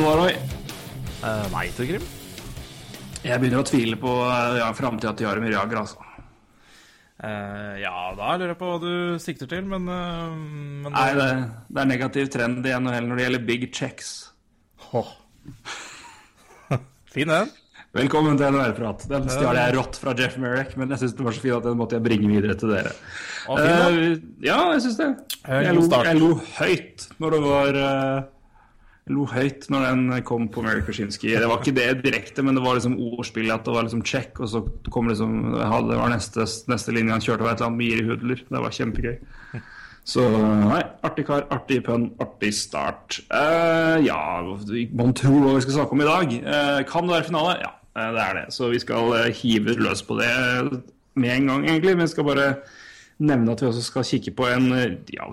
Du Roy? Uh, nei, Torgrim. Jeg begynner å tvile på uh, ja, framtida til Jaromir Jager, altså. Uh, ja, da lurer jeg på hva du sikter til, men, uh, men Nei, det, det er negativ trend i NHL når det gjelder big checks. Åh. Fin den. Velkommen til NHL-prat. Den stjal jeg rått fra Jeff Merrick, men jeg syns det var så fint at den måtte jeg bringe videre til dere. Å, fin. Eh, ja, jeg syns det. Eh, Jeg lo, jeg lo høyt når det var eh, lo høyt når den kom på Mary Kaczynski. Det var ikke det direkte, men det var liksom ordspillet at det var liksom check, og så kom liksom ja, Det var neste, neste linje han kjørte, var et eller annet med Jiri Hudler. Det var kjempegøy. Så nei, artig kar, artig pønn, artig start. Uh, ja, man tror hva vi skal snakke om i dag. Uh, kan det være finale? Ja, eh, det er det. Så vi skal hive løs på det med en gang, egentlig. Men jeg skal bare nevne at vi også skal kikke på en ja,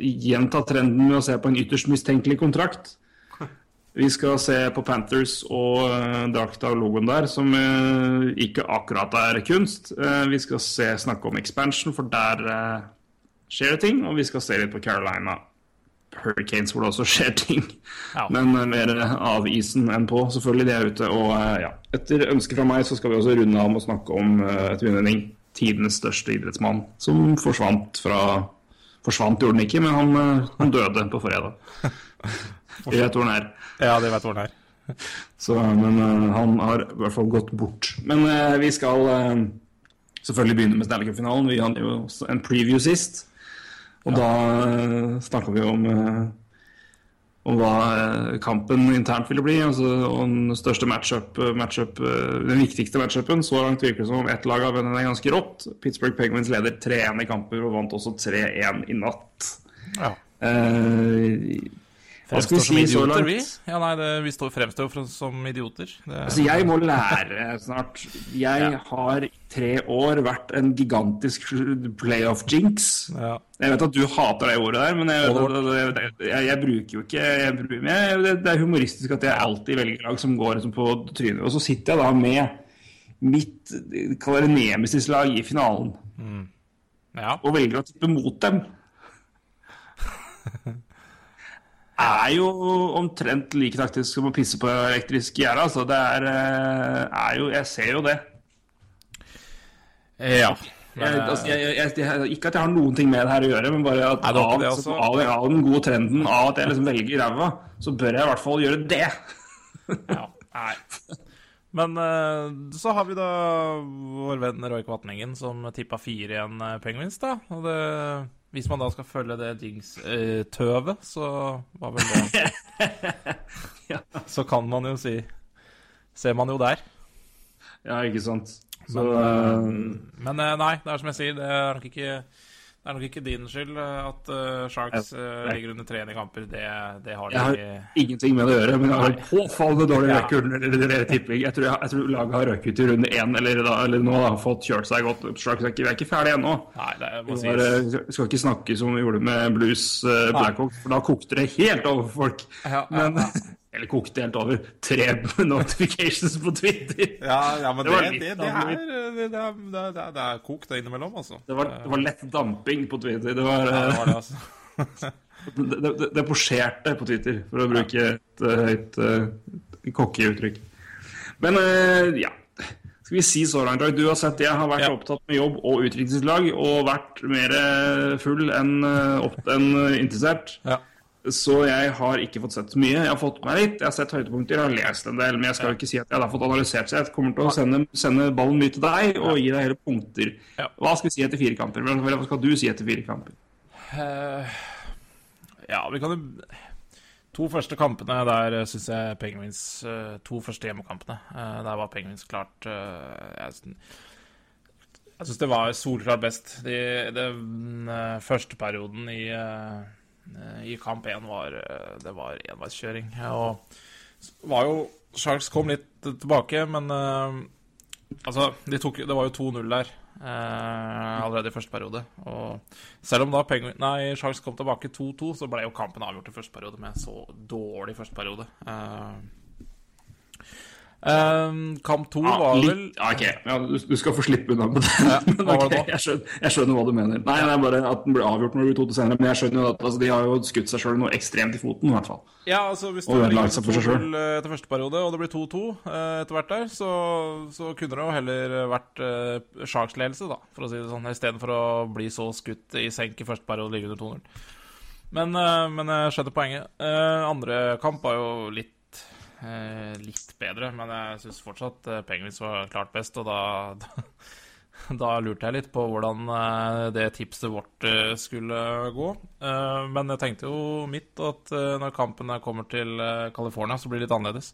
Gjenta trenden med å se på en ytterst mistenkelig kontrakt. Vi skal se på Panthers og uh, drakta-logoen der, som uh, ikke akkurat er kunst. Uh, vi skal se, snakke om expansion, for der eh, skjer det ting. Og vi skal se litt på Carolina Hurricanes, hvor det også skjer ting. Ja. Men eh, mer av isen enn på, selvfølgelig. De er ute. Og eh, ja, etter ønske fra meg så skal vi også runde av med å snakke om et vinnerning. Tidenes største idrettsmann, som forsvant fra Forsvant gjorde han ikke, men han, eh, han døde på fredag. Vi vet hvor han er. Ja, det vet hvor den er. Så, men eh, han har i hvert fall gått bort. Men eh, vi skal eh, selvfølgelig begynne med Stanley Cup-finalen. Vi hadde jo en preview sist. Og da uh, snakka vi om, eh, om hva eh, kampen internt ville bli. Altså, og den største matchup, matchup eh, den viktigste matchupen. Så langt virker det som om ett lag har vunnet den ganske rått. Pittsburgh Penguins leder 3-1 i kamper og vant også 3-1 i natt. Ja. Eh, Fremstår vi som idioter, langt? vi. Ja, nei, det, vi står, fremstår jo som idioter. Det, Altså, jeg må lære snart. Jeg Ja. har i tre år vært en gigantisk playoff-jinx. ja. Jeg vet at du hater det ordet der, men jeg, jeg, jeg, jeg bruker jo ikke jeg, bruker- jeg, det, det er humoristisk at jeg alltid velger lag som går liksom på trynet. Og så sitter jeg da med mitt nemesis-lag i finalen ja. og velger å tippe mot dem. er jo omtrent like taktisk som å pisse på elektrisk gjerde. Altså. Det er, eh, er jo Jeg ser jo det. ja. Jeg, altså, jeg, jeg, ikke at jeg har noen ting med det her å gjøre, men bare at av, av, av den gode trenden av at jeg liksom velger ræva, så bør jeg i hvert fall gjøre det. ja. Nei. Men eh, så har vi da vår venn Roy Kvatningen som tippa 4-1 Penguins, da. Og det, hvis man da skal følge det Dings-tøvet, så var vel det Ja. Så kan man jo si Ser man jo der. Ja, ikke sant. Så, Men, eh, Men eh, nei, det er som jeg sier, det er nok ikke, det er nok ikke din skyld eh, at uh, Sharks uh, ligger under tre i kamper. Det, det har de jeg har ingenting med det å gjøre, men jeg har en påfallende dårlig Ja. record eller tipping. Jeg tror, jeg, jeg tror laget har røket i runde én, eller, da, eller nå har fått kjørt seg godt. Sharks er ikke, vi er ikke ferdige ennå. Vi eh, skal ikke snakke som vi gjorde med Blues uh, Blackhawk, for da kokte det helt over for folk. Ja, ja, Men. eller kokte helt over. Tre notifications på Twitter. Ja, ja, men Det det, det, det, er, det, er, er, det kokt innimellom, altså. Det var, det var lett damping på Twitter. Det var, Ja, det eh, var det, altså. det, det, det posjerte på Twitter, for å bruke et eh, høyt uh, kokkeuttrykk. Men eh, ja. Skal vi si så langt, Du har sett jeg har vært Ja. opptatt med jobb og utviklingslag og vært mer eh, full enn en interessert. Ja. Så jeg har ikke fått sett så mye. Jeg har fått meg litt. Jeg har sett høydepunkter, jeg har lest en del. Men jeg skal jo ikke si at jeg har fått analysert seg. Jeg kommer til å sende, sende ballen mye til deg og gi deg hele punkter. Hva skal vi si etter fire kamper? Hva skal du si etter fire kamper? Uh, ja, vi kan jo To første kampene der syns jeg Penguins eh, To første hjemmekampene, eh, der var Penguins klart eh, Jeg, jeg syns det var solklart best. De, den eh, første perioden i, eh, eh, i kamp én var eh, Det var enveiskjøring. Og var jo Sharks kom litt tilbake, men eh, Altså, de tok, det var jo 2-0 der eh, allerede i første periode. Og selv om da Penguin, nei, Sharks kom tilbake 2-2, så ble jo kampen avgjort i første periode med så dårlig første periode. Eh, eh, kamp to ah, var litt, vel ja, ok, ja, du, du skal få slippe unna med det. Ja, Men hva ok, det jeg, skjønner, jeg skjønner hva du mener. Nei, det er bare at den ble avgjort når det blir 2-2 senere. Men jeg skjønner jo at altså, de har jo skutt seg sjøl noe ekstremt i foten, i hvert fall. Ja, altså hvis det Og ødelagt seg for seg 2-0 etter første periode, og det blir 2-2 eh, etter hvert der, så, så kunne det jo heller vært eh, Sharks-ledelse, da, for å si det sånn, istedenfor å bli så skutt i senk i første periode og ligge under 2-0. Men, eh, men jeg skjønner poenget. Eh, andre kamp var jo litt litt bedre, men jeg syns fortsatt eh, Penguins var klart best, og da, da da lurte jeg litt på hvordan eh, det tipset vårt eh, skulle gå. Eh, Men jeg tenkte jo mitt at eh, når kampen kommer til eh, California, så blir det litt annerledes.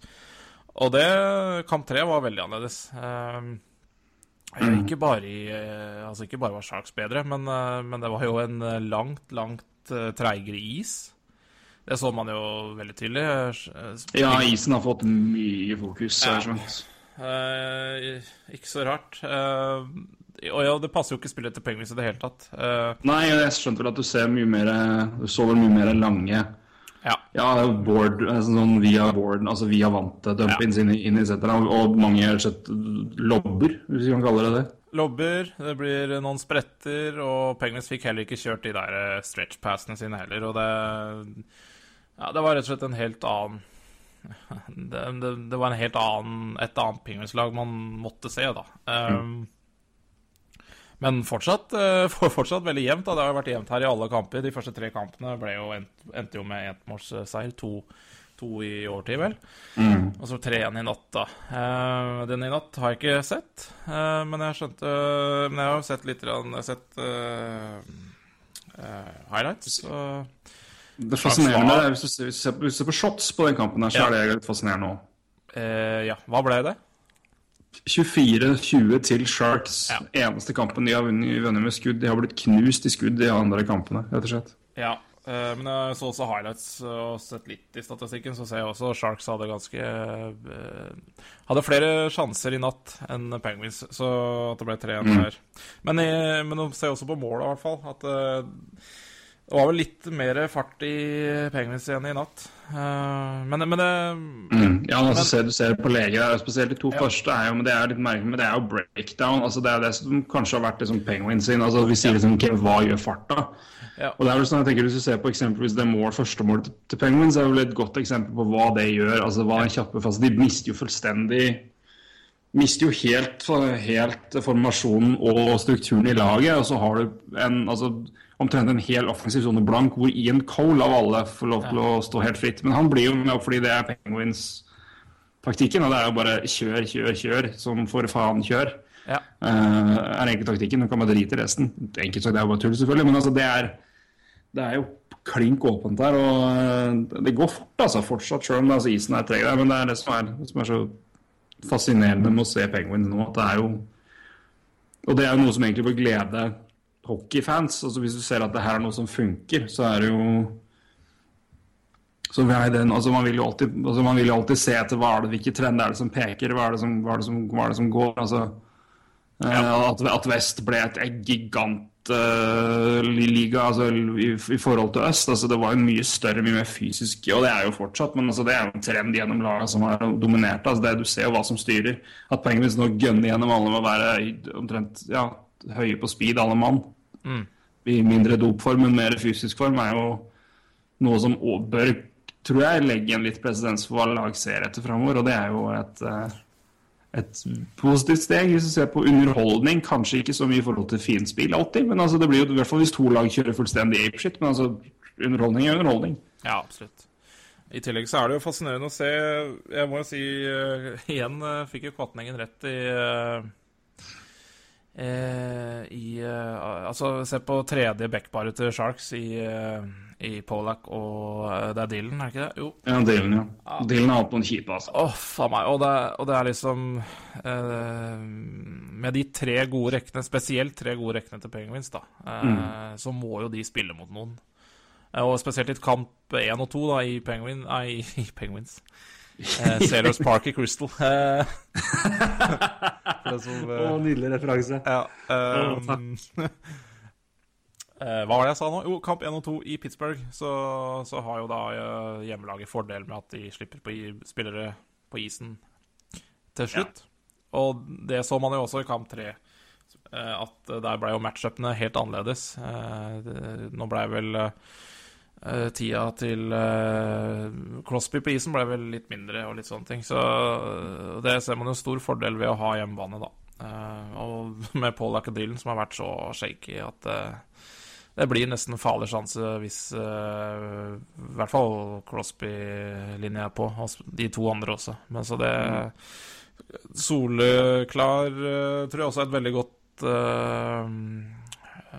Og det Kamp tre var veldig annerledes. Eh, Ikke bare, i, eh, altså ikke bare var Sharks bedre, men, eh, men det var jo en eh, langt, langt eh, treigere is. Det så man jo veldig tydelig. Eh, Ja, isen har fått mye fokus, har jeg skjønt. Eh, ikke så rart. Eh, og ja, det passer jo ikke spillet til Penguins i det hele tatt. Eh, Nei, jeg skjønte vel at du ser mye mer Du så vel mye mer lange ja. Ja, board, altså sånn via board, altså via vante dump-ins inn, i- inn i setterne, og, mange har og lobber, hvis vi kan kalle det det. Lobber, det blir noen spretter, og Penguins fikk heller ikke kjørt de der stretchpassene stretch-passene sine heller. Og det Ja, det var rett og slett en helt annen det, det, det var en helt annen, et annet Penguins-lag man måtte se, da. Um, Men fortsatt, eh, fortsatt veldig jevnt. da. Det har jo vært jevnt her i alle kamper. De første tre kampene jo endt, endte jo med ettmålsseier. To, to i overtid, vel. Og så tre igjen i natt, da. Eh, den i natt har jeg ikke sett, eh, men jeg skjønte Men jeg har sett litt Jeg har sett eh, eh, highlights. Så Det fascinerende med det er hvis du ser, hvis du ser, på- hvis du ser på shots på den kampen her, så Ja. er det litt fascinerende òg. Uh, ja, hva ble det? 24-20 til Sharks. Ja. Eneste kampen de har vunnet med skudd. De har blitt knust i skudd i andre kampene, rett og slett. Ja, uh, men jeg så også highlights og sett litt i statistikken, så ser jeg også Sharks hadde ganske uh, Hadde flere sjanser i natt enn Penguins, så at det ble 3-1 der. Men, i, men de ser også på målet, i hvert fall, at eh, det var vel litt mer fart i Penguins igjen i natt. Eh, men, men det Ja, altså, ser, du ser på leger der, spesielt de to Ja. første er jo, men det er litt merkelig, men det er jo breakdown. altså Det er det som kanskje har vært liksom Penguins sin. altså Vi sier liksom ok, hva gjør farta? Ja. Og det er vel sånn, jeg tenker Hvis du ser på eksempelvis det mål, første målet til- til Penguins, er vel et godt eksempel på hva det gjør. altså hva en kjappe fase, De mister jo fullstendig mister jo helt, helt formasjonen og strukturen i laget. Og så har du en, altså, omtrent en hel offensiv sone blank hvor Ian Cole av alle får lov til å stå helt fritt. Men han blir jo med opp fordi det er Penguins-taktikken. Og det er jo bare kjør, kjør, kjør. Som for faen kjør. Ja. Uh, er egentlig taktikken. Nå kan man drite i resten. Enkelt sagt, det er jo bare tull, selvfølgelig. Men altså, det er, det er jo klink åpent der. Og eh, det går fort, altså. Fortsatt, sjøl om altså, isen er treg der. Men det er det som er, det som er så fascinerende med å se Penguins nå, at det er jo Og det er jo noe som egentlig bør glede hockeyfans. Altså Hvis du ser at det her er noe som funker, så er det jo så er den, altså man, vil jo alltid, altså man vil jo alltid se etter hva er det, hvilke trender er det som peker, hva er det som, hva er det som, hva er det som går. altså eh, at, at Vest ble et gigantliga altså, i, i forhold til øst. altså Det var en mye større, mye mer fysisk Og det er jo fortsatt, men altså, det er jo en trend gjennom laget som har dominert. altså det Du ser jo hva som styrer. At poenget er nå gønner gjennom alle med å være omtrent ja, høye på speed, alle mann. I mindre dopform, men mer fysisk form, er jo noe som bør, tror jeg, legge en litt presedens for hva lag ser etter framover. Og det er jo et, eh, et positivt steg hvis du ser på underholdning. Kanskje ikke så mye i forhold til finspill alltid, men altså det blir jo i hvert fall hvis to lag kjører fullstendig apeshit. Men altså, underholdning er underholdning. Ja, absolutt. I tillegg så er det jo fascinerende å se Jeg må jo si uh, igjen uh, fikk jo Kvatningen rett i eh, i eh, Altså, se på tredje backparet til Sharks i, eh, i Polak og eh, det er Dylan, er det ikke det? Jo. Ja, Dylan, ja. Dylan har hatt en kjipe, altså. Å, faen meg. Og det, er- og det er liksom eh, Med de tre gode rekkene, spesielt tre gode rekkene til Penguins, da, eh, så må jo de spille mot noen. Eh, Og spesielt i kamp 1 og 2 da, i Penguin Nei, i Penguins. Eh, Sailors Park i Crystal. Eh, som, eh, Å, nydelig referanse. ja, eh, eh, Hva var det jeg sa nå? Jo, kamp 1 og 2 i Pittsburgh. Så, så har jo da eh, hjemmelaget fordel med at de slipper på spillere på isen til slutt. Og det så man jo også i kamp 3. eh, At der ble jo matchupene helt annerledes. Eh, det- Nå blei vel eh, tida til uh, Crosby på isen ble vel litt mindre og litt sånne ting. Så uh, det ser man jo stor fordel ved å ha hjemmebane, da. Og med Paul Acadillen, som har vært så shaky at det blir nesten farlig sjanse hvis I hvert fall Crosby-linja er på, og de to andre også. Men så det Soleklar eh, tror jeg også er et veldig godt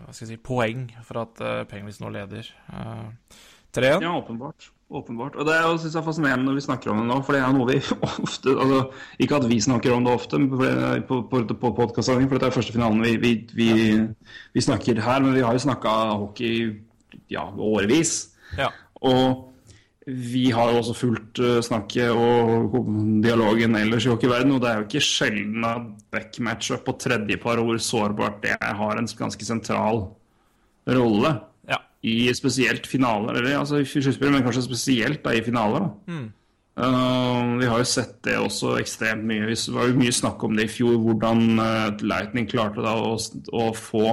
Hva skal jeg si poeng for at uh, Penguins nå leder. Uh, 3-1. Ja, åpenbart. åpenbart. Og det er synes jeg er fascinerende når vi snakker om det nå, for det er noe vi ofte altså, Ikke at vi snakker om det ofte det på, på, på podkastsangen, for dette er første finalen vi, vi, vi, vi snakker her, men vi har jo snakka hockey ja, årevis. Ja. Og vi har jo også fulgt uh, snakket og dialogen ellers i hockeyverdenen, og det er jo ikke sjelden at backmatchup på tredjepar hvor sårbart det har en ganske sentral rolle ja. i spesielt finaler, eller altså i sluttspill, men kanskje spesielt da, i finaler. da. Uh, vi har jo sett det også ekstremt mye. Det var jo mye snakk om det i fjor, hvordan uh, Lightning klarte da å, å få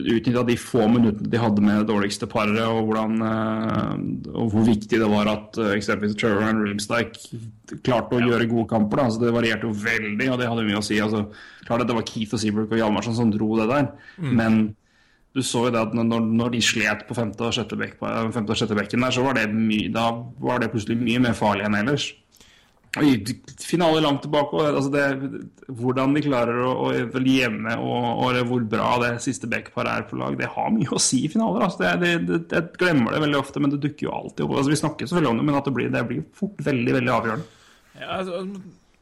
utnytta de få minuttene de hadde med det dårligste paret, og, hvordan, uh, og hvor viktig det var at uh, eksempelvis Trevor and Rimsdyke klarte å gjøre gode kamper. Da. Altså, det varierte jo veldig, og det hadde mye å si. Altså, klart at Det var Keith og Seabrook og Hjalmarsson som dro det der, men du så jo det at når, når de slet på femte og sjette, bekk, femte og sjette bekken der, så var det, mye, var det plutselig mye mer farlig enn ellers. Finaler langt tilbake, og altså det, hvordan de klarer å, å hjemme og, og hvor bra det siste backparet er på lag, det har mye å si i finaler. Altså det, det, det, jeg glemmer det veldig ofte, men det dukker jo alltid opp. Altså vi snakker selvfølgelig om det, men blir, det blir fort veldig veldig avgjørende. Ja, altså,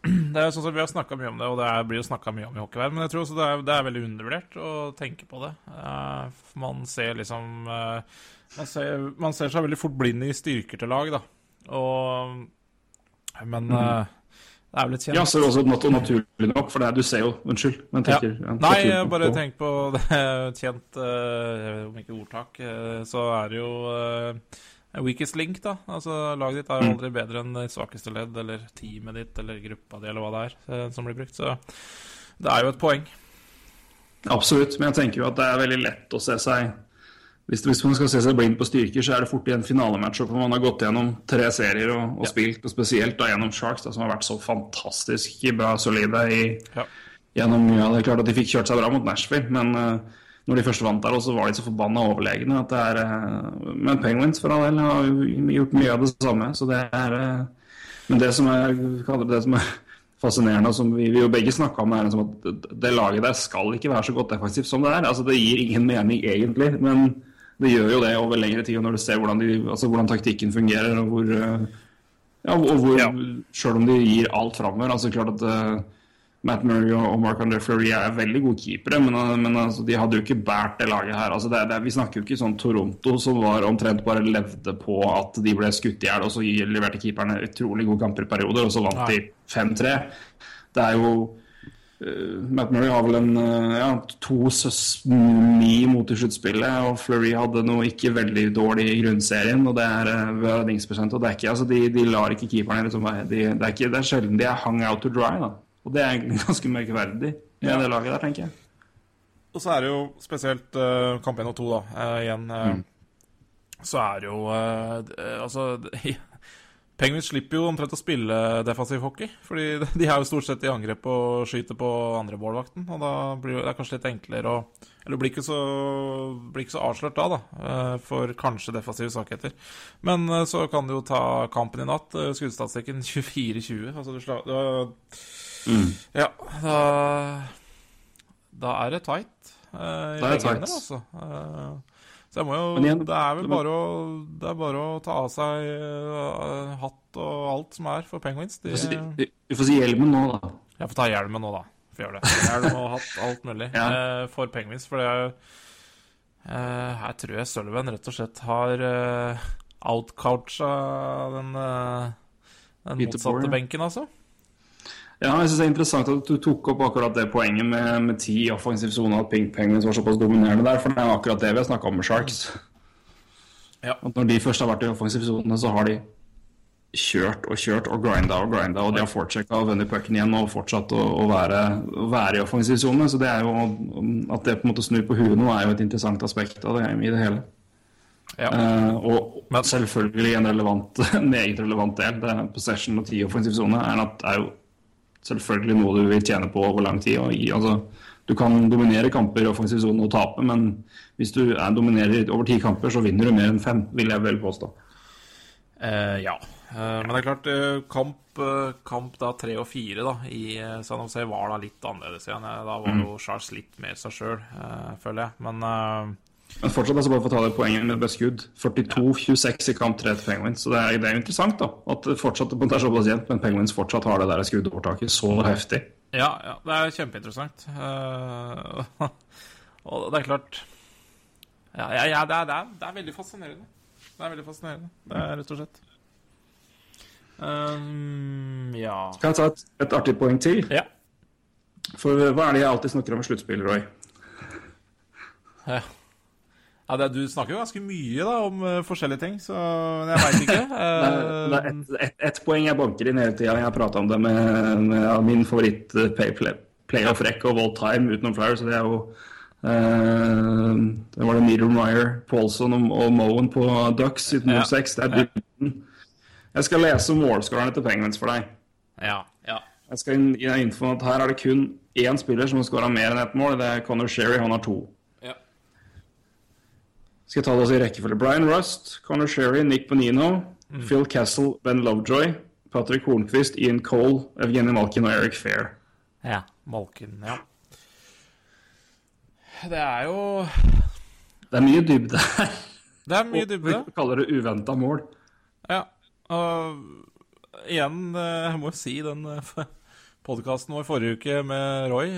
det er sånn som Vi har snakka mye om det, og det blir jo snakka mye om i hockeyverden. Men jeg tror også det er, det er veldig undervurdert å tenke på det. Eh, man ser liksom eh, man, ser, man ser seg veldig fort blind i styrker til lag, da. Og Men eh, det er vel litt kjent. Ja, så er det også nat naturlig nok, for det er, du ser jo Unnskyld. Men tenker, ja, Nei, jeg bare tenk på det et kjent eh, Om ikke ordtak, uh, så er det jo weakest link, da. Altså, Laget ditt er Mm. jo aldri bedre enn ditt svakeste ledd, eller teamet ditt, eller gruppa di, eller hva det er som blir brukt. Så det er jo et poeng. Absolutt, men jeg tenker jo at det er veldig lett å se seg hvis, hvis man skal se seg blind på styrker, så er det fort i en finalematch hvor man har gått gjennom tre serier og, og spilt, og spesielt da gjennom Sharks, da, som har vært så fantastisk bra solide i, Ja. gjennom mye av det. Klart at de fikk kjørt seg bra mot Nashville, men uh, når de først vant der, så var de så forbanna overlegne at det er uh, Men Penguins for all del har gjort mye av det samme, så det er uh, Men det som er, det det som er fascinerende, og som vi, vi jo begge snakka om, er liksom at det laget der skal ikke være så godt defensivt som det er. Altså Det gir ingen mening egentlig, men det gjør jo det over lengre tid. Når du ser hvordan, de, altså hvordan taktikken fungerer, og hvor eh, ja, og hvor, Selv om de gir alt framover. Altså klart at uh, Matt Murray og Mark Marc-André Fleury er veldig gode keepere, men, eh, men altså, de hadde jo ikke båret det laget her. Altså, det, det, vi snakker jo ikke sånn Toronto som var omtrent bare levde på at de ble skutt i hjel, og så leverte keeperne utrolig gode kamper i perioder, og så vant de 5-3. Det er jo Matt Murray har vel en eh, ja, to ni mot i sluttspillet, og Fleury hadde noe ikke veldig dårlig i grunnserien. og Det er uh, redningsprosent, og det er ikke, altså, de, de lar ikke keeperne liksom, de, det, er ikke, det er sjelden de er hung out to dry. da. Og det er ganske merkverdig med det laget der, tenker jeg. Og så er det jo spesielt uh, kamp 1 og 2, da. Uh, igjen eh, så er det jo eh, eh, Altså Penguins slipper jo omtrent å spille defensiv hockey. Fordi de er jo stort sett i angrep og skyter på andre målvakten. Og da blir det kanskje litt enklere å Eller blir ikke så, blir ikke så avslørt da, da. eh, For kanskje defensive svakheter. Men eh, så kan du jo ta kampen i natt. eh, Skuddstatistikken 24-20. Altså du slår Mm. Ja, da Da er det tight. Uh, Da er det tight. altså. Eh, må jo igjen- Det er vel bare å, det er bare å ta av seg uh, hatt og alt som er for Penguins. De, får si- Vi får si hjelmen nå, da. jeg får ta hjelmen nå, da. Får gjøre det. Hjelm og hatt, alt mulig. Ja. uh, for Penguins. For det er Eh, her tror jeg Sullivan rett og slett har uh, outcoucha den, uh, den motsatte benken, altså. Ja, jeg synes det er interessant at du tok opp akkurat det poenget med, med ti i offensiv sone, at Pink Penguins var såpass dominerende der, for det er akkurat det vi har snakka om med Sharks. Ja. At når de først har vært i offensiv sone, så har de kjørt og kjørt og grinda og grinda, og de har fortsatt og vunnet pucken igjen og fortsatt å, å, være, å være i offensiv sone. Så det er jo at det på en måte snur på huet nå, er jo et interessant aspekt av det i det hele. Ja. Uh, og Men- selvfølgelig en relevant, en meget relevant del. Det er possession og ti i offensiv sone er, er jo selvfølgelig noe du vil tjene på over lang tid. Gi, altså, du kan dominere kamper i offensiv sone og tape, men hvis du er, dominerer over ti kamper, så vinner du mer enn fem, vil jeg vel påstå. Uh, ja. Uh, men det er klart, uh, kamp, kamp da tre og fire da, i San Jose var da litt annerledes igjen. Da var jo Charles litt mer seg sjøl, føler jeg. Men Men fortsatt, altså bare for å ta det poenget med best skudd 42-26 i kamp 3 til Penguins. Så det er, det er interessant, da. At det fortsatt det er såpass jevnt, men Penguins fortsatt har det der skuddovertaket så heftig. ja, ja, det er kjempeinteressant. Uh, og det er klart Ja, ja, ja det, er, det, er, det er veldig fascinerende. Det er veldig fascinerende, det er rett og slett. Um, ja Kan jeg ta et, et artig poeng til? Ja. For hva er det jeg alltid snakker om i sluttspill, Roy? Ja. Ja, det, du snakker jo ganske mye da om uh, forskjellige ting, så jeg veit ikke. Er, det er ett et, et poeng jeg banker inn hele tida. Jeg har prata om det med, med ja, min favoritt eh, play, play, of all time utenom Flyers. Så det er jo eh, Det var det Niedermeyer, Paulson og, og Moen på Ducks i Ja. 06. Det er dybden. Jeg skal lese målskårerne til Penguins for deg. ja, ja. Jeg skal gi deg info om at her er det kun én spiller som har skåra mer enn ett mål. Det er Connor Sherry. Han har to. Skal jeg ta det også i rekkefølge. Brian Rust, Connor Sherry, Nick Bonino, Phil Castle, Ben Lovejoy, Patrick Hornquist, Ian Cole, Evgeny Malkin og Eric Fair. Ja, Malkin, ja. Det er jo Det er mye dybde her. Det er mye Og dybde. Vi kaller det uventa mål. Ja. Og igjen, eh, jeg må jo si den podkasten vår forrige uke med Roy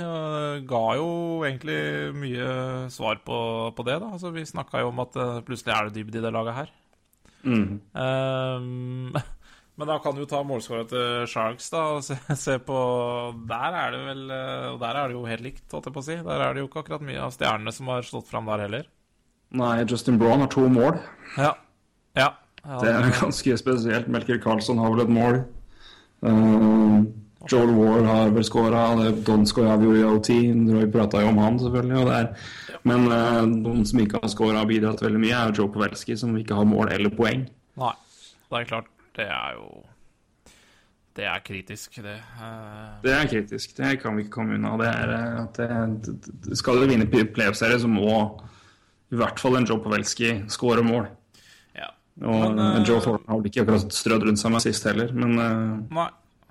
ga jo egentlig mye svar på, på det. da. Altså, Vi snakka jo om at eh, plutselig er det dybde i det laget her. Mm. Um, men da kan du ta målskåra til Sharks da, og se, se på Der er det vel eh, Og der er det jo helt likt, holdt jeg på å si. Der er det jo ikke akkurat mye av stjernene som har stått fram der heller. Nei, Justin Braun har to mål. Ja. ja. ja Det er ganske spesielt. Melker Karlsson har vel et mål. Uh, Joel Ward har vel skåra. Don Scoravio i OT. Roy prata jo om han, selvfølgelig. Men uh, noen som ikke har skåra og bidratt veldig mye, er jo Joe Pavelski, som ikke har mål eller poeng. Nei. Det er klart, det er jo Det er kritisk, det. Uh... Det er kritisk. Det kan vi ikke komme unna. Det er eh, at det, det, Skal du vinne playoff-serie, så må i hvert fall en Joe Pavelski skåre mål. ja. Og Men, eh, eh, Joe Thornton har vel ikke akkurat strødd rundt seg med sist heller, men eh, Nei.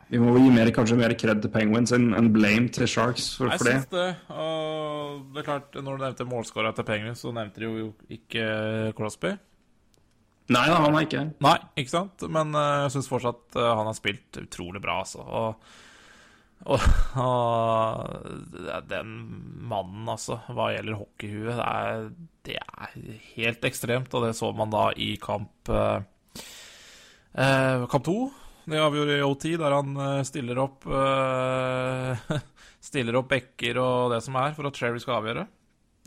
Vi må gi mer, kanskje mer kred til Penguins enn blame til Sharks for, Jeg for det. syns det. Og det er klart, når du nevnte målskåra til Penguins, så nevnte de jo ikke Crosby. Nei da, han er ikke Nei, ikke sant? Men eh, jeg syns fortsatt eh, han har spilt utrolig bra, altså. Og, og, og den mannen, altså, hva gjelder hockeyhue, det er, det er helt ekstremt. Og det så man da i kamp eh, eh, Kamp to. Det avgjorde i OT, der han eh, stiller opp uh, Stiller opp bekker og det som er, for at Cherry skal avgjøre.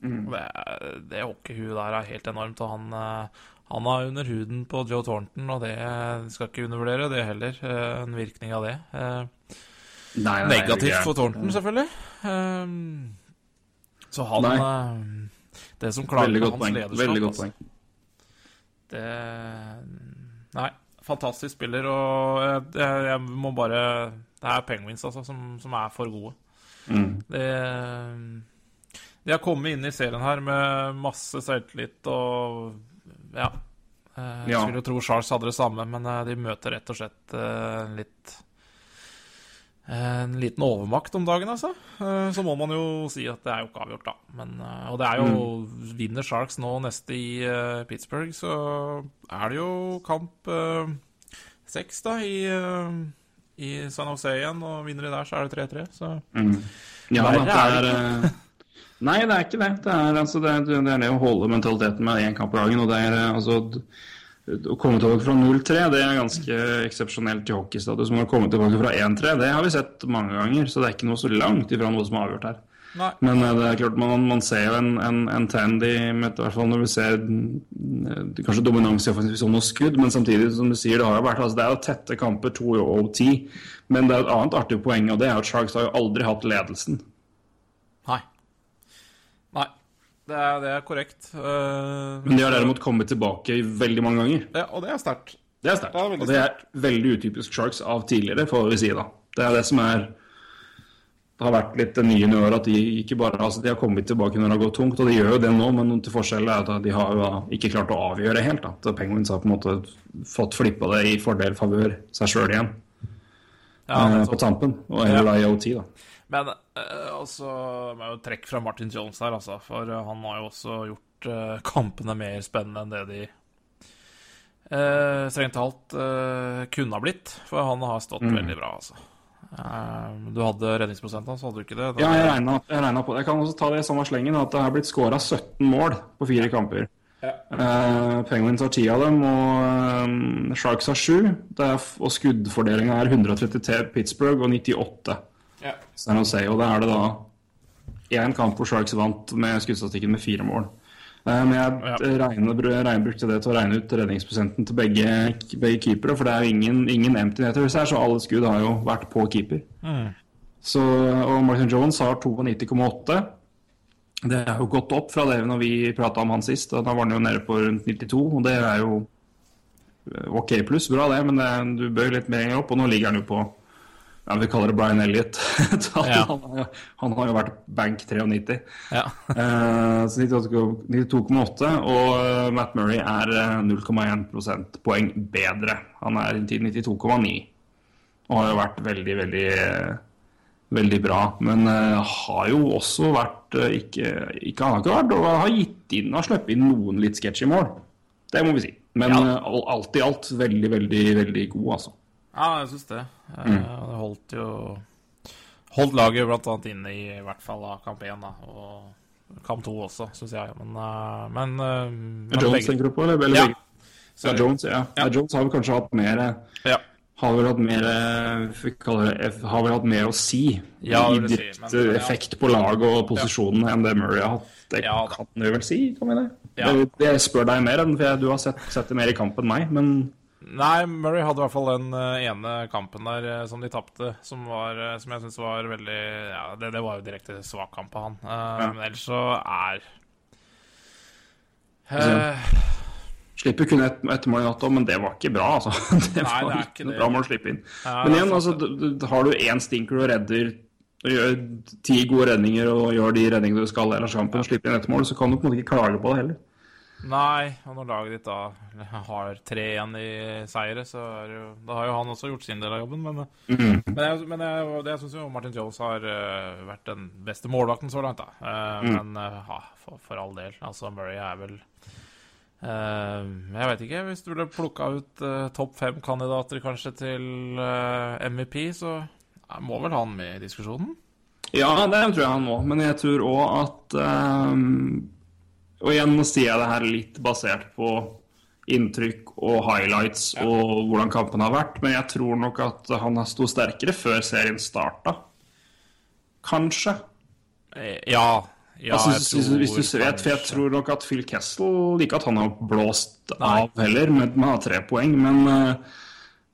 Det, er- det hockeyhuet der er helt enormt, og han, eh, han er under huden på Joe Thornton, og det skal ikke undervurdere det heller, en virkning av det. Nei, nei, Negativt nei, for Thornton, selvfølgelig. Så han Det som klager Veldig godt hans poeng. lederskap Veldig godt altså. Det Nei, fantastisk spiller, og jeg, jeg, jeg må bare Det er Penguins, altså, som, som er for gode. Mm. Det De har kommet inn i serien her med masse selvtillit og Ja. Eh, Jeg Ja. skulle jo tro Charles hadde det samme, men eh, de møter rett og slett eh, litt en liten overmakt om dagen, altså. Eh, Så må man jo si at det er jo ikke avgjort, da. Men, eh, og det er jo Vinner Sharks nå neste i uh, Pittsburgh, så er det jo kamp seks, uh, da, i, uh, i San Jose igjen. Og vinner de der, så er det 3-3. Så Mm. Ja, det er det eh, Nei, det er ikke det. Det er, altså, det, er, det, er det å holde mentaliteten med én kamp i dagen. Og det er eh, altså Å komme tilbake fra 0-3 det er ganske eksepsjonelt i hockeystatus. Men å komme tilbake fra 1-3 det har vi sett mange ganger, så det er ikke noe så langt ifra noe som er avgjort her. Nei. Men eh, det er klart man, man ser jo en, en, en trend i hvert fall når vi ser mm, kanskje dominans i offensiv sone og skudd, men samtidig som du sier, det har jo vært altså det er jo tette kamper, to i OT. Men det er et annet artig poeng, og det er at Sharks har jo aldri hatt ledelsen. Nei. Nei. Det er, det er korrekt. Uh, Men de har derimot kommet tilbake veldig mange ganger. ja, og det er sterkt. Det er sterkt. Og det er veldig utypisk Sharks av tidligere, får vi si da. Det er det som er Det har vært litt det nye i år at de ikke bare altså de har kommet tilbake når det har gått tungt, og de gjør jo det nå, men til forskjell er at de har jo ikke klart å avgjøre helt. At Penguins har på en måte fått flippa det i fordel favør seg sjøl igjen Ja, eh, på tampen, og heller da i OT, da. Men eh, altså må jeg jo trekke fra Martin Jones her, altså. For eh, han har jo også gjort eh, kampene mer spennende enn det de eh, strengt talt eh, kunne ha blitt. For han har stått Mm. veldig bra, altså. Eh, du hadde redningsprosenten hans, hadde du ikke det? Ja, jeg regna, på det. Jeg kan også ta det i samme slengen, at det har blitt skåra 17 mål på fire kamper. Eh, Penguins har ti av dem, og um, Sharks har sju. Og skuddfordelinga er 133 Pittsburgh og 98 Ja. San Jose. Og da er det da én kamp hvor Sharks vant med skuddstatistikken med fire mål. Eh, Men jeg regner, regner, brukte det til å regne ut redningsprosenten til begge, begge keepere, for det er jo ingen, ingen empty netters her, så alle skudd har jo vært på keeper. Så, og Martin Jones har 92,8. Det er jo gått opp fra det når vi prata om han sist. Da var han jo nede på rundt 92, og det er jo eh, OK pluss. Bra det, men det, du bør litt mer opp, og nå ligger han jo på ja, Vi kaller det Brian Elliot. Ja. han, har jo- han har jo vært bank 93. Ja. uh, så 92,8, og eh, Matt Murray er eh, 0,1 prosentpoeng bedre. Han er inntil 92,9 og har jo vært veldig, veldig eh, veldig bra. Men uh, har jo også vært uh, ikke, ikke Han har ikke vært og har gitt inn og sluppet inn noen litt sketchy mål. Det må vi si. Men Ja. eh, alt i alt veldig, veldig, veldig god, altså. Ja, jeg syns det. Eh, Mm. Det holdt jo Holdt laget annet inne i, i hvert fall av kamp én, da. Og kamp to også, syns jeg. Men, eh, men, eh, men Jones begge- tenker du på, eller? eller Ja. Ja, Jones, ja. ja. Jones har vel kanskje hatt mer Ja. har vel hatt mer det, har vel hatt mer å si Ja, i ditt si, direkte men- effekt på laget og posisjonen enn det Murray har hatt. Det Ja, kan du vel si, kan vi det? Ja. Det, det spør deg mer enn for jeg, du har sett, sett det mer i kamp enn meg, men Nei, Murray hadde i hvert fall den eh, ene kampen der eh, som de tapte, som, var, eh, som jeg syns var veldig Ja, det, det var jo direkte svak kamp av han. Eh, Men ellers så er eh, slipper kun ett et mål i natt òg, men det var ikke bra, altså. Det Nei, var det er ikke noe bra mål å slippe inn. Ja, men igjen, altså, har du én stinker og redder og gjør ti gode redninger og gjør de redningene du skal ellers kampen og slipper inn ett mål, så kan du på en måte ikke klage på det heller. Nei, og når laget ditt da har tre igjen i seire, så er det jo Da har jo han også gjort sin del av jobben, men, Mm. men, jeg, men jeg, det syns jo Martin Jones har uh, vært den beste målvakten så langt, da. Uh, Mm. Men uh, for, for all del. Altså, Murray er vel eh, Jeg vet ikke, hvis du ville plukka ut eh, topp fem-kandidater kanskje til eh, MVP, så må vel han med i diskusjonen? Ja, det tror jeg han må, men jeg tror òg at ehm, Og igjen nå sier jeg det her litt basert på inntrykk og highlights og hvordan kampen har vært, men jeg tror nok at han sto sterkere før serien starta. Kanskje. Ja. Ja, altså, jeg hvis, hvis, du tror for jeg tror nok at Phil Kessel Ikke at han har blåst Nei. av heller, men han har tre poeng. Men, eh,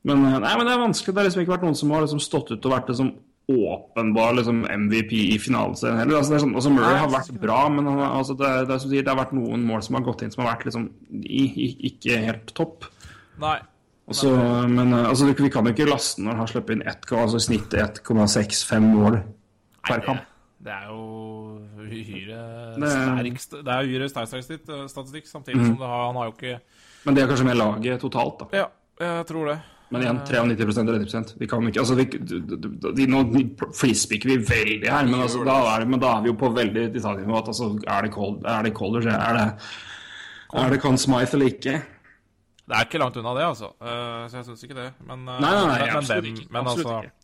men, eh, nei, men det er vanskelig. Det har liksom ikke vært noen som har liksom stått ut og vært liksom åpenbar liksom MVP i finaleserien heller. Altså, sånn, altså Murray har vært bra, men han, altså, det, det, er som sier, det har vært noen mål som har gått inn som har vært liksom i, i, ikke helt topp. Nei. Også, men eh, altså, vi kan jo ikke laste når han har sluppet inn ett, altså i snittet 1,65 mål per kamp. det er jo uhyre sterk Det er uhyre sterk statistikk, eh, statistikk samtidig Mm. som det har, han har jo ikke Men det er kanskje med laget totalt, da. Ja, jeg tror det. Men igjen, 93 og 30 Vi kan ikke altså, vi, Nå freespiker vi veldig her, men, altså, da er, men da er vi jo på veldig detaljnivå. at, Altså, er det Cold, er det er det Er det Conn Smythe eller ikke? Det er ikke langt unna det, altså. Uh, så jeg syns ikke det. Men, uh, Nei, nei, nei, men, absolutt men, ikke. men Absolutt altså ikke.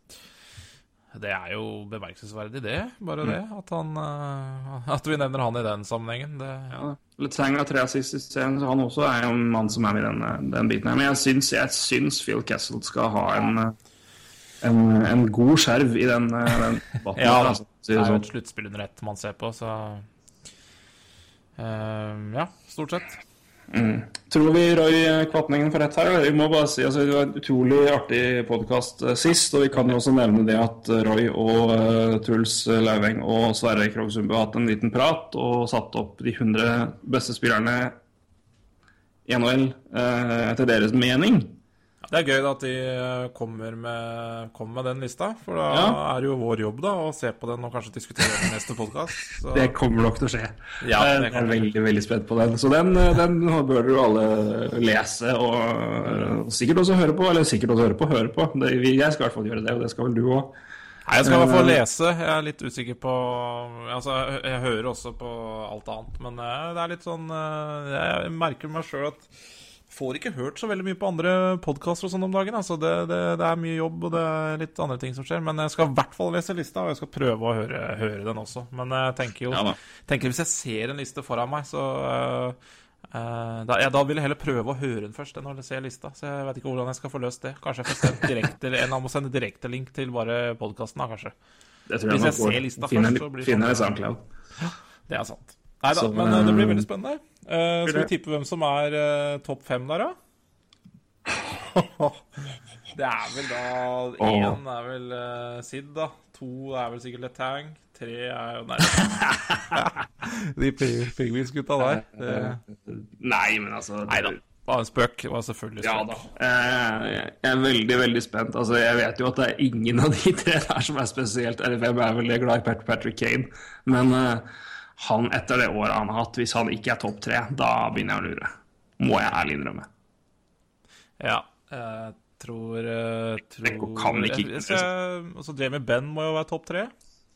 Det er jo bemerkelsesverdig, det. Bare det. At, han, eh, at vi nevner han i den sammenhengen. Det, Ja, det har tre assist i scenen, så han også er jo en mann som er med i den, den biten her. Men jeg syns, jeg syns Phil Kessel skal ha en, en, en god skjerv i den, den debatten. Ja, altså, det er jo sånn. et sluttspill under ett man ser på, så uh, Ja, stort sett. Tror vi Roy Kvatningen får rett her? Vi må bare si, altså, Det var en utrolig artig podkast sist, og vi kan jo også nevne det at Roy og uh, Truls Lauveng og Sverre Krogsundbø har hatt en liten prat og satt opp de 100 beste spillerne i NHL uh, etter deres mening. Det er gøy da at de eh, kommer med, kommer med den lista, for da Ja. er det jo vår jobb da å se på den og kanskje diskutere den i neste podkast. Det kommer nok til å skje. Ja, Eh, jeg er veldig veldig spent på den. Så den, eh, den bør jo alle lese og og, sikkert også høre på. Eller sikkert også høre på, høre på. Det, jeg skal i hvert fall gjøre det, og det skal vel du òg. Nei, jeg skal i hvert fall lese. Jeg er litt usikker på Altså, jeg, jeg hører også på alt annet, men det er litt sånn Jeg merker meg sjøl at får ikke hørt så veldig mye på andre podkaster og sånn om dagen. Altså, det, det, det er mye jobb, og det er litt andre ting som skjer. Men jeg skal i hvert fall lese lista, og jeg skal prøve å høre, høre den også. Men jeg tenker jo Ja tenker Hvis jeg ser en liste foran meg, så uh, uh, da, ja, da vil jeg heller prøve å høre den først enn å se lista. Så jeg vet ikke hvordan jeg skal få løst det. Kanskje jeg får sendt direkte Eller en må sende direktelink til bare podkasten, da, kanskje. Jeg Hvis jeg ser lista finner, først, så blir det finner sånn- det SoundCloud. Det er sant. Nei da, men eh, det blir eh, veldig spennende. Uh, skal vi tippe hvem som er uh, topp fem der, da? Det er vel da Én er vel uh, Sid, da. To er vel sikkert Letang. Tre er jo Nei. De pingvinsgutta der. Det, Nei, men altså nei da. Bare en spøk. Det var selvfølgelig Ja spøk. da. Eh, Jeg er veldig, veldig spent. Altså, jeg vet jo at det er ingen av de tre der som er spesielt Eller hvem er veldig glad i Patrick Kane? Men eh, han, etter det året han har hatt, hvis han ikke er topp tre, da begynner jeg å lure. Må jeg ærlig innrømme. Ja. Jeg tror, eh, tror Det kan ikke altså Jamie Benn må jo være topp tre.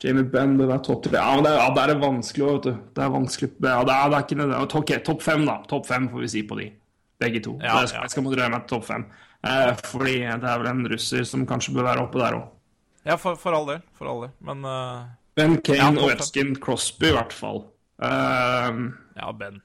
Jamie Benn bør være topp tre. Ja, men det, er- ja, det er vanskelig òg, vet du. Det er vanskelig. Ja, det, er, det er ikke nødvendig. Ok, topp fem, da. Topp fem får vi si på de. Begge to. Ja, ja. jeg skal moderere meg til topp fem. Eh, fordi det er vel en russer som kanskje bør være oppe der òg. Ja, for, for all del. For all del. Men eh, Ben Kane, Ja, og Wetskin Crosby i hvert fall. Uh, ja, Ben.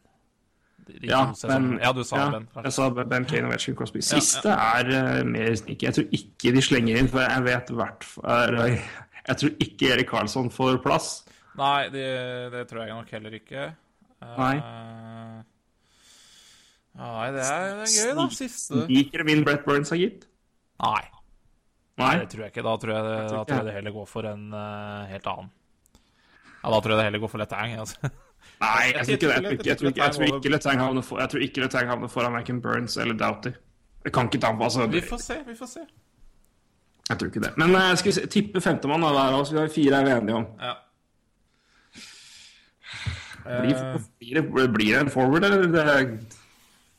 Ja, ben, ja, du sa ja, Ben. Jeg sa Ben Kane, og Wetskin Crosby. Ja, Siste er uh, mer sneaky. Jeg tror ikke de slenger inn, for jeg vet hvert fall Jeg tror ikke Erik Karlsson får plass. Nei, det, det tror jeg nok heller ikke. Uh, Nei. Nei, det er, det er gøy, da. Siste Liker min Brett Burns har gitt? Nei, Nei. det tror jeg ikke. Da tror jeg det, tror da tror jeg jeg. det heller går for en uh, helt annen. Ja, da tror jeg det heller går for Letang. Altså. Nei, jeg tror ikke det. Jeg tror Jeg ikke, jeg tror ikke, jeg tror ikke Letang havner, for, jeg tror ikke Letang havner foran verken Burns eller Doughty. Jeg kan ikke ta på, altså. Vi får se, vi får se. Jeg tror ikke det. Men jeg skal vi se, tippe femtemann, av hver av oss. vi har fire er vi enige om. Ja. Blir, blir, det, blir det en forward, eller? Det,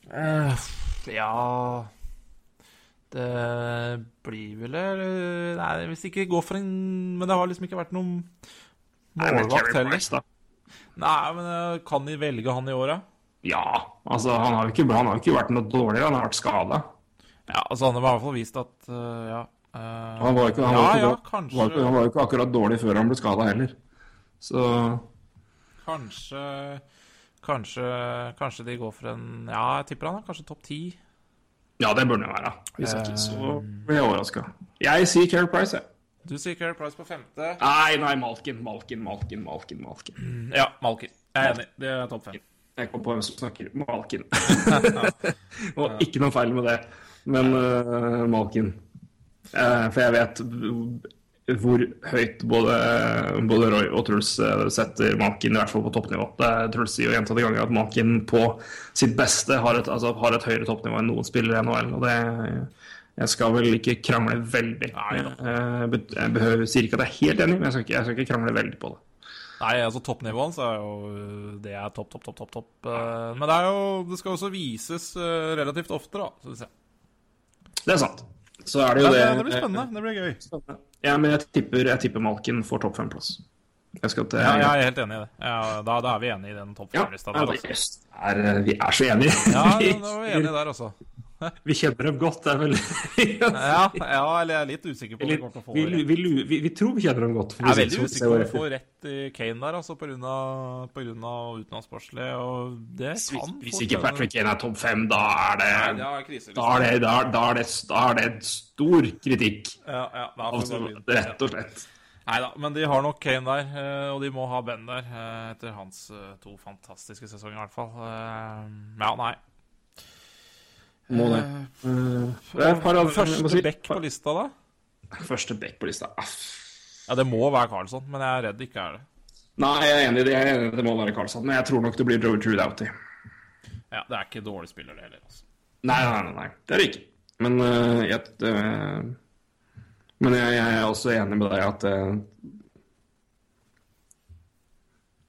Eh, ja Det blir vel eh, Nei, hvis det ikke går for en Men det har liksom ikke vært noen målvakt heller. Da. Nei, men eh, kan de velge han i året? Ja. Altså, han har jo ikke, han har jo ikke vært noe dårligere. Han har vært skada. Ja, altså han har i hvert fall vist at uh, Ja. Uh, Han var ikke, han ja, ikke, ja, var, ikke- han var jo ikke akkurat dårlig før han ble skada heller. Så Kanskje Kanskje Kanskje de går for en Ja, jeg tipper han er kanskje topp ti. ja, det burde han være. Hvis ikke, så blir jeg overraska. Jeg sier Carey Price, jeg. Du sier Carey Price på femte. Nei, nei, Malkin, Malkin, Malkin, Malkin. Malkin. Ja, Malkin. Jeg er enig. Det er topp fem. Jeg kom på hvem som snakker. Malkin. Og ikke noe feil med det, men uh, Malkin. Uh, for jeg vet hvor høyt både, både Roy og Truls eh, setter Malkin, i hvert fall på toppnivå. Det er, Truls sier jo gjentatte ganger at Malkin på sitt beste har et, altså, har et høyere toppnivå enn noen spillere i NHL. Og det jeg skal vel ikke krangle veldig. Da. Jeg, behøver, sier ikke at jeg er helt enig, men jeg skal ikke, jeg skal ikke krangle veldig på det. Nei, altså toppnivået hans er jo Det er topp, topp, topp, topp. topp. Eh, Men det jo Det skal også vises eh, relativt ofte, da. Synes jeg. Det er sant. Så er det jo det, det det blir spennende. Det blir gøy. Ja, men jeg tipper, jeg tipper Malken får topp fem-plass. Jeg til Ja, jeg er helt enig i det. Ja, da, da er vi enige i den topp fem-lista ja, der. Altså. er, vi er så enige. Ja, da er vi enige der, altså. Vi kjenner dem godt, det er vel Ja, ja, eller jeg er litt usikker på om vi kommer til å få vi, det. vi, vi, vi, vi tror vi kjenner dem godt. for Jeg er veldig usikker på om vi får rett i Kane der, altså, på grunn av, på grunn og det Hvis, kan hvis fort ikke Patrick Kane er topp fem, da er det Nei, da er det, da, da, er det, da er det stor kritikk. Ja, ja, begynne. Rett og slett. Nei da, men de har nok Kane der, eh, og de må ha Ben der, eh, etter hans eh, to fantastiske sesonger i hvert fall. Ja, nei. Må det. Eh, Det Første si- back på lista, da? Første back på lista. Aff. Ja, det må være Carlsson, men jeg er redd det ikke er det. Nei, jeg er enig i det. Jeg er enig i det må være Karlsson, men jeg tror nok det blir Joe True Doughty. Ja, Det er ikke dårlig spiller, det heller. altså. Nei, nei, nei, nei. Det er det ikke. Men uh, jeg, uh, Men jeg, jeg er også enig med deg at øh,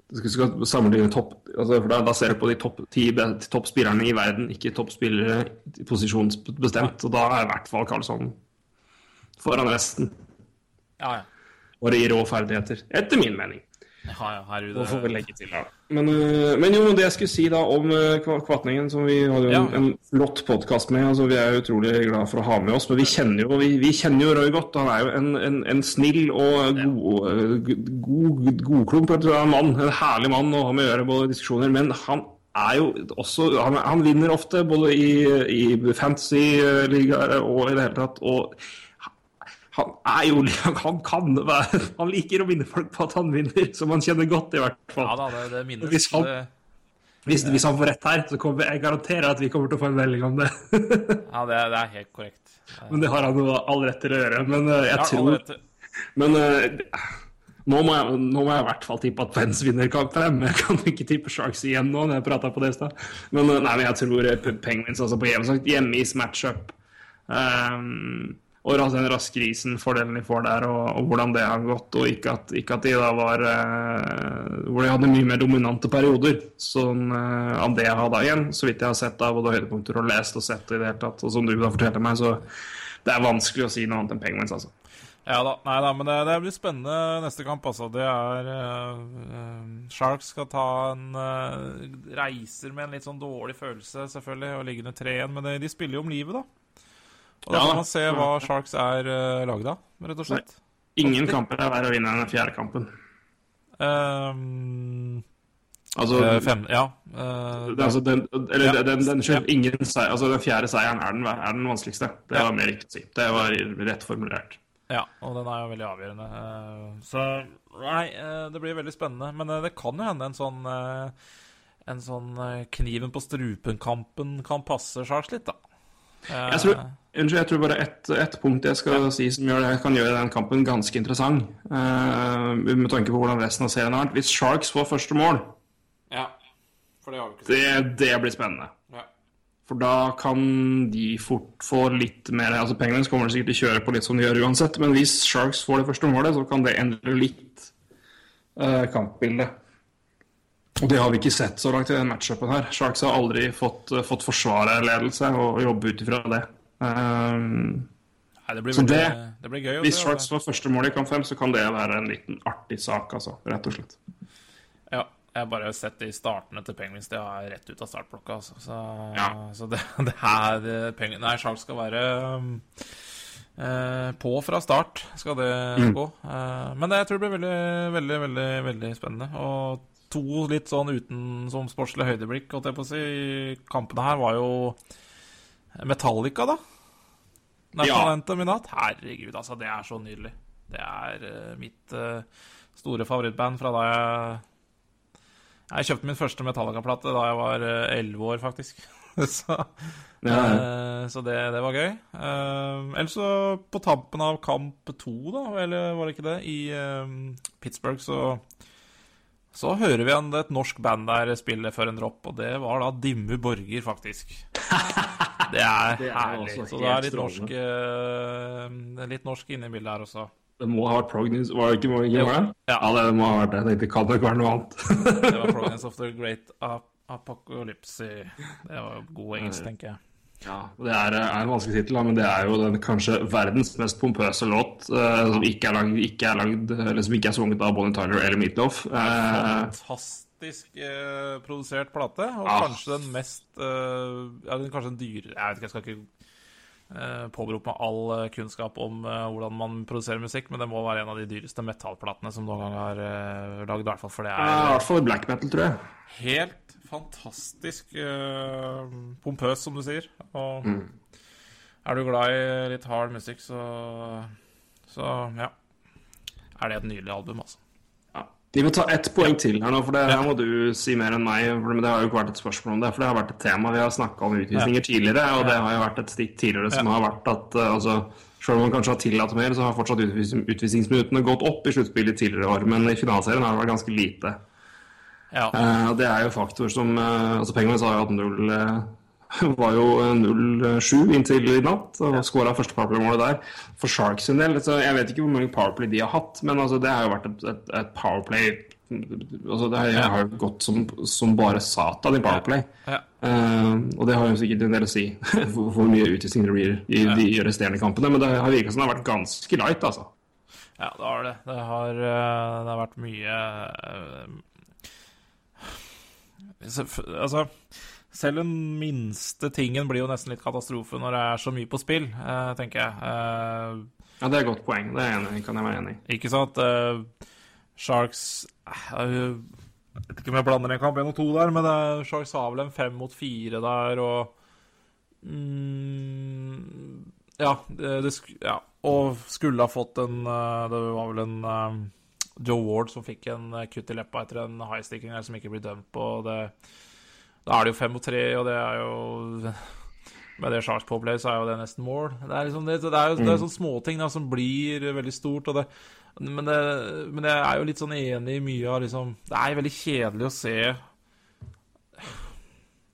Du skal, sammenligne topp altså, for da, da ser du på de topp ti toppspillerne i verden, ikke toppspillere posisjonsbestemt. Og da er i hvert fall Karlsson foran resten. Ja, ja. Bare i rå ferdigheter. Etter min mening. Ja, ja. Det får vi legge til Ja. Men, øh, men jo, det jeg skulle si da om øh, Kvatningen, som vi hadde jo Ja. en, en flott podkast med altså Vi er utrolig glad for å ha med oss, men vi kjenner jo, vi, vi kjenner jo Roy godt. Han er jo en, en, en snill og god, god, god, godklump tror jeg, mann. En herlig mann å ha med å gjøre både diskusjoner. Men han er jo også Han, han vinner ofte, både i, i fantasy-ligaer og i det hele tatt. og han er jo Han kan være Han liker å minne folk på at han vinner, som han kjenner godt, i hvert fall. Ja da, det, det minnes. Hvis han- Hvis, hvis han får rett her, så kommer jeg garanterer at vi kommer til å få en melding om det. ja, det, det er helt korrekt. Men det har han jo all rett til å gjøre. Men eh, jeg Ja, tror Men eh, nå, må jeg, nå må jeg i hvert fall tippe at Pence vinner kamp fem. Jeg kan ikke tippe Sharks igjen nå, når jeg prata på det i stad. Men, eh, nei, men jeg tror Penguins altså på hjemme, hjemmeis matchup um, og den raske isen, fordelen de får der, og, og hvordan det har gått. Og ikke at, ikke at de da var eh, Hvor de hadde mye mer dominante perioder. Sånn det Andea hadde igjen, så vidt jeg har sett av både høydepunkter og lest og sett i det hele tatt. Og som du da fortalte meg, så det er vanskelig å si noe annet enn Penguins, altså. Ja da, nei da, men det, det blir spennende neste kamp, altså. Det er eh, eh, Sharks skal ta en uh, Reiser med en litt sånn dårlig følelse, selvfølgelig, og ligger under 3-1, men de, de spiller jo om livet, da. Og da kan man se hva Sharks er uh, lagd av, rett og slett. Ingen kamper er verre å vinne enn den fjerde kampen. Um, Altså, eh, fem, ja. Uh, det, altså den, eller, Ja. den, den, den, ingen seier, altså den fjerde seieren er den, er den vanskeligste. Det var mer riktig å si. Det var rett formulert. Ja, og den er jo veldig avgjørende. Eh, Så nei, eh, det blir veldig spennende. Men eh, det kan jo hende en sånn eh, En sånn eh, kniven på strupen-kampen kan passe Sharks litt, da. Eh, Jeg tror, unnskyld, jeg tror bare ett et punkt jeg skal si som gjør det, kan gjøre den kampen ganske interessant. Uh, med tanke på hvordan resten av serien har vært. Hvis Sharks får første mål, Ja, for det har vi ikke det, det blir spennende. Ja. For da kan de fort få litt mer Altså Penguins kommer sikkert til å kjøre på litt som de gjør uansett, men hvis Sharks får det første målet, så kan det endre litt uh, kampbildet. Og det har vi ikke sett så langt i den matchupen her. Sharks har aldri fått, uh, fått forsvarerledelse og jobbe ut ifra det. Um, Nei, det blir, Så det- det blir gøy. hvis Sharks får første mål i kamp fem, så kan det være en liten artig sak, altså. Rett og slett. Ja, jeg har bare sett de startene til Penguins. Det er rett ut av startblokka. Altså. Så, Ja. så det, det er det Penguins Nei, Sharks skal være eh, på fra start, skal det Mm. gå. Eh, men det, jeg tror det blir veldig, veldig, veldig, veldig spennende. Og to litt sånn utensomsportslige høydeblikk, holdt jeg på å si, i kampene her, var jo Metallica, da. National Ja. I natt. Herregud, altså, det er så nydelig. Det er uh, mitt uh, store favorittband fra da jeg Jeg kjøpte min første Metallica-plate da jeg var elleve år, faktisk. så Ja, eh, så det, det var gøy. Uh, ellers så, på tampen av kamp to, da, eller var det ikke det, i eh, Pittsburgh, så så hører vi en, et norsk band der spille før en dropp, og det var da Dimmu Borger, faktisk. Det er, Det er herlig. Så det er litt norsk, uh, litt norsk inne i bildet her også. Det må ha vært Prognes, var det ikke, var det det? Ja. ja, det må ha vært det. Jeg tenkte det kan ikke være noe annet. Det var Providence of the Great Apocalypse. Det var god engelsk, tenker jeg. Ja, Det er, er en vanskelig tittel, men det er jo den kanskje verdens mest pompøse låt eh, som ikke er lagd, ikke er lagd, eller som ikke er sunget av Bonnie Tyler eller Meatloaf. Eh, Fantastisk eh, produsert plate, og Ah. kanskje den mest eh, ja, den, Kanskje den dyre Jeg vet ikke, jeg skal ikke eh, påberope meg all eh, kunnskap om eh, hvordan man produserer musikk, men det må være en av de dyreste metallplatene som noen gang har lagd, i hvert fall, for det er I er hvert fall black metal, tror jeg. helt fantastisk eh, pompøs, som du sier. Og er du glad i litt hard musikk, så Så ja. Er det et nydelig album, altså. Vi må ta ett poeng til her nå, for det her må du si mer enn meg. For det har jo ikke vært et spørsmål om det, for det har vært et tema. Vi har snakka om utvisninger tidligere, og det har jo vært et stikk tidligere som har vært at eh, altså, selv om man kanskje har tillatt mer, så har fortsatt utvis utvisningsminuttene gått opp i sluttspillet tidligere år. Men i finalserien har det vært ganske lite. Ja. Uh, det er jo faktor som uh, altså Penguins har jo hatt null eh, var jo eh, 0-7 inntil i natt, og skåra første powerplay-målet der. For Sharks sin del, så jeg vet ikke hvor mange powerplay de har hatt, men altså, det har jo vært et, et, et powerplay altså, Det har, har jo gått som, som bare satan i powerplay. Ja. Eh, og det har jo sikkert en del å si hvor, hvor mye utvisninger det blir i de resterende kampene, men det har virka som det har vært ganske light, altså. Ja, det har det. Det har, eh, det har vært mye uh, Altså, selv den minste tingen blir jo nesten litt katastrofe når det er så mye på spill, uh, tenker jeg. Uh, Ja, Det er et godt poeng. Det er enig, kan jeg være enig i. Ikke sant? eh, Sharks Jeg vet ikke om jeg blander en kamp 1 og 2 der, men Sharks har vel en fem mot fire der, og mm, ja, det, ja. Og skulle ha fått en Det var vel en Joe Ward som fikk en kutt i leppa etter en high-sticking som ikke blir dømt på. Det, da er det jo fem mot tre, og det er jo Med det Charles påplay, så er jo det nesten mål. Det er liksom det, det er jo det er sånne småting som blir veldig stort. og det men, det, men jeg er jo litt sånn enig i mye av liksom Det er veldig kjedelig å se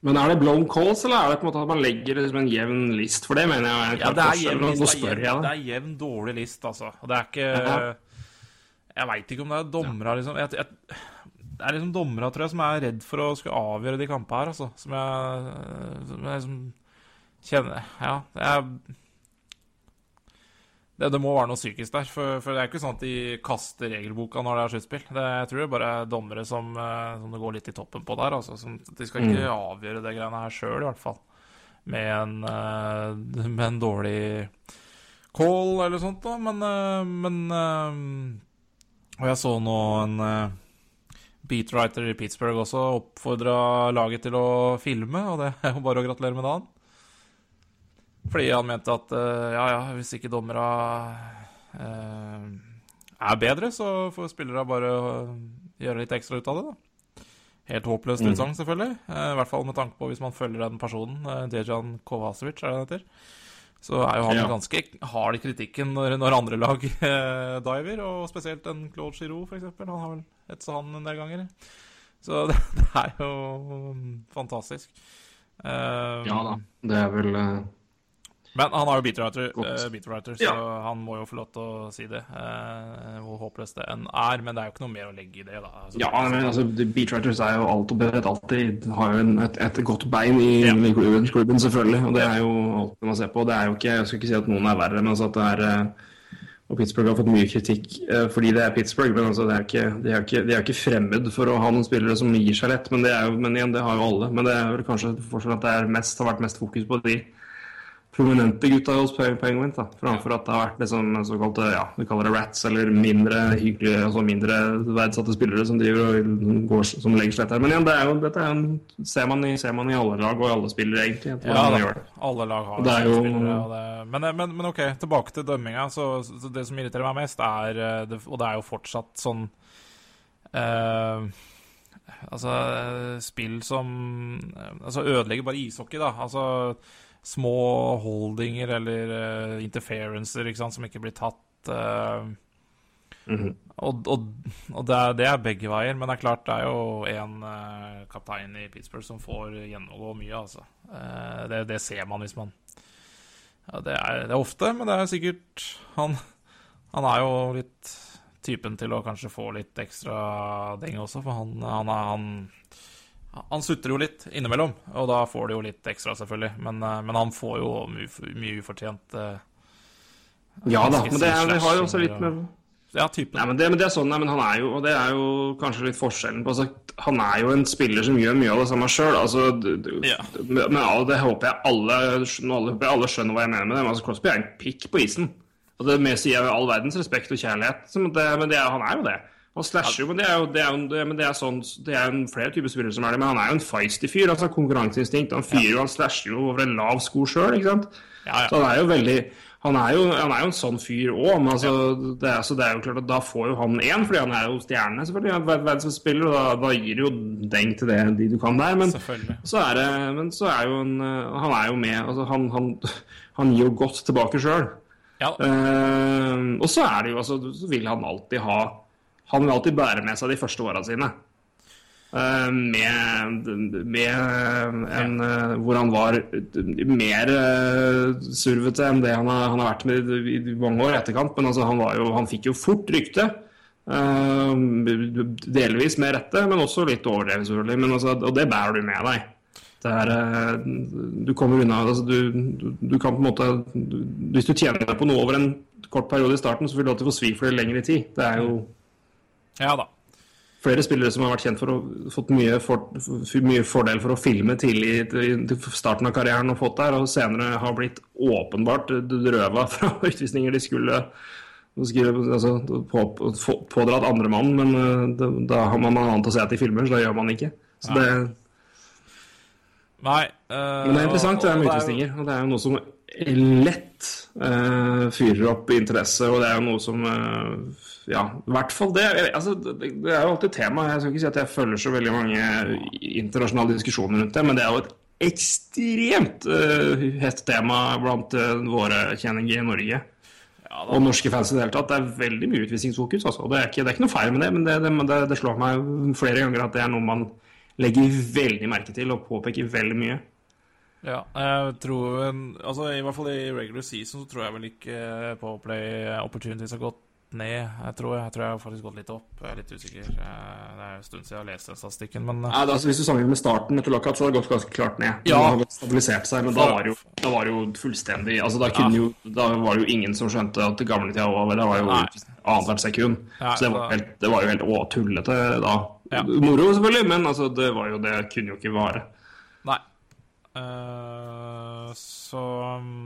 Men er det blown calls, eller er det på en måte at man legger liksom en jevn list? For det mener jeg er Ja, det er jevn list. Det er jevn, det er jevn dårlig list, altså. Og det er ikke. Jeg veit ikke om det er dommere liksom jeg, jeg, Det er liksom dommere, tror jeg, som er redd for å skulle avgjøre de kampene her, altså. Som jeg, som jeg liksom kjenner Ja, jeg det, det må være noe psykisk der. For, for det er ikke sånn at de kaster regelboka når det er sluttspill. Det- Jeg tror det bare er dommere som, eh, som det går litt i toppen på der. Altså, som, de skal ikke avgjøre det greiene her sjøl, i hvert fall. Med en, eh, med en dårlig call eller sånt, da. Men, eh, men Og jeg så nå en beatwriter i Pittsburgh også oppfordra laget til å filme, og det er jo bare å gratulere med dagen. Fordi han mente at eh, ja, ja, hvis ikke dommera eh, er bedre, så får spillere bare eh, gjøre litt ekstra ut av det, da. Helt håpløst utsagn, selvfølgelig. Eh, I hvert fall med tanke på hvis man følger den personen, Dejan Kovacevic, er det han heter. Så er jo han Ja. ganske hard i kritikken når, når andre lag eh, diver, og spesielt en Claude Giroux, for eksempel. Han har vel hetsa han en del ganger. Så det, det er jo mm, fantastisk. Uh, Ja da. Det er vel eh, men han har jo beatwriter, beatwriter så Ja. han må jo få lov til å si det. eh, hvor håpløst det enn er. Men det er jo ikke noe mer å legge i det, da. Altså, Ja, men altså, the Beatwriters er jo alt og vet alltid har jo en, et, et godt bein i, Ja. i klubben, klubben, selvfølgelig. Og det er jo alt man ser på. Det er jo ikke, Jeg skal ikke si at noen er verre, men altså at det er eh, Og Pittsburgh har fått mye kritikk fordi det er Pittsburgh, men altså det er ikke, de, er ikke, de er ikke fremmed for å ha noen spillere som gir seg lett. Men, det er jo, men igjen, det har jo alle. Men det er vel kanskje forskjellen at det mest, har vært mest fokus på de prominente gutta hos Penguins, da, framfor at det har vært liksom såkalte ja, vi kaller det rats, eller mindre hyggelige, altså mindre verdsatte spillere som driver og går, som legger seg etter. Men igjen, det er jo, dette er jo, ser, man i, ser man i alle lag og i alle spillere, egentlig. Ja, da, alle lag har det jo- spillere. Det, men, men, men OK, tilbake til dømminga. Så, så det som irriterer meg mest, er eh, det, Og det er jo fortsatt sånn uh, Altså eh, spill som eh, Altså ødelegger bare ishockey, da. Altså små holdinger eller uh, interferencer ikke sant, som ikke blir tatt. Uh, Mm -hmm. Og, og, og det, er, det er begge veier, men det er klart det er jo en uh, kaptein i Pittsburgh som får gjennomgå mye, altså. Uh, det, det ser man hvis man ja, det, er, det er ofte, men det er sikkert Han, han er jo litt typen til å kanskje få litt ekstra deng også, for han, han, er, han han sutrer jo litt innimellom, og da får de jo litt ekstra, selvfølgelig. Men, eh, men han får jo mye, mye ufortjent uh, Ja da, men det, er, det har jo også litt med Ja, typen. Nei, men det, men det er sånn, nei, men han er jo, og det er jo kanskje litt forskjellen på altså, Han er jo en spiller som gjør mye av det samme sjøl. Altså, du- du- Ja. men det håper jeg alle, alle, alle skjønner hva jeg mener med det. Men altså, Crosby er en pikk på isen. Og det med sier jeg all verdens respekt og kjærlighet, det, men det, han er jo det. Han slasher jo, men det er jo, det er jo det, men det er sånn, det er flere typer spillere som er det. Men han er jo en feisty fyr. altså Konkurranseinstinkt. Han fyrer jo, han slasher jo over en lav sko sjøl, ikke sant. Ja, ja. Så han er jo veldig han er jo, han er jo en sånn fyr òg, men altså, det, er, så det er jo klart at da får jo han én, fordi han er jo stjerne, selvfølgelig. Han er spiller, og da, da gir det jo deng til det de du kan der. Men så er det Men så er jo en eh, Han er jo med. Altså, han, han, han gir jo godt tilbake sjøl. Ja, og så er det jo altså, Så vil han alltid ha Han vil alltid bære med seg de første åra sine. Eh, med, med en eh, hvor han var mer uh, survete enn det han har, han har vært med i, i mange år i etterkant. Men altså, han, var jo, han fikk jo fort rykte. eh, delvis med rette, men også litt overdrevet, selvfølgelig. Men altså, og det bærer du med deg. Det er, eh, du kommer unna altså, du, du, du kan på en måte du, Hvis du tjener deg på noe over en kort periode i starten, så vil du alltid få svi for det lenger i tid. Det er jo ja da. flere spillere som har vært kjent for å fått mye, for, mye fordel for å filme tidlig i starten av karrieren og fått der, og senere har blitt åpenbart røva fra utvisninger de skulle skulle, altså, på, på, pådratt andre mann, men eh, da, da har man noe annet å se etter i filmer, så da gjør man ikke. Så det, Nei. eh, men det er interessant det er med og- og utvisninger, og det er jo noe som lett eh, fyrer opp interesse, og det er jo noe som eh, Ja, i hvert fall det. Altså, det, er jo alltid tema. Jeg skal ikke si at jeg følger så veldig mange internasjonale diskusjoner rundt det, men det er jo et ekstremt uh, hett tema blant uh, våre kjenninger i Norge. og norske fans i det hele tatt. Det er veldig mye utvisningsfokus. Altså. Det, er ikke, det er ikke noe feil med det, men det, det, det, det slår meg flere ganger at det er noe man legger veldig merke til og påpeker veldig mye. Ja, jeg tror altså I hvert fall i regular season så tror jeg vel ikke Powerplay opportunities har gått ned. Jeg tror jeg, tror jeg har faktisk gått litt opp. Jeg er litt usikker. Eh, Det er en stund siden jeg har lest den statistikken, men eh, Ja, det, altså, hvis du sammenligner med starten etter lockout, så har det gått ganske klart ned. Ja. Det har stabilisert seg, men da var det jo, da var det jo fullstendig altså, da, kunne jo, da var det jo ingen som skjønte at det gamle tida var over. Det var jo Nei. annethvert sekund. Nei, så det var, helt, det var jo helt å, tullete da. Ja. Moro, selvfølgelig, men altså, det, var jo, det kunne jo ikke vare. Nei. Uh, så um,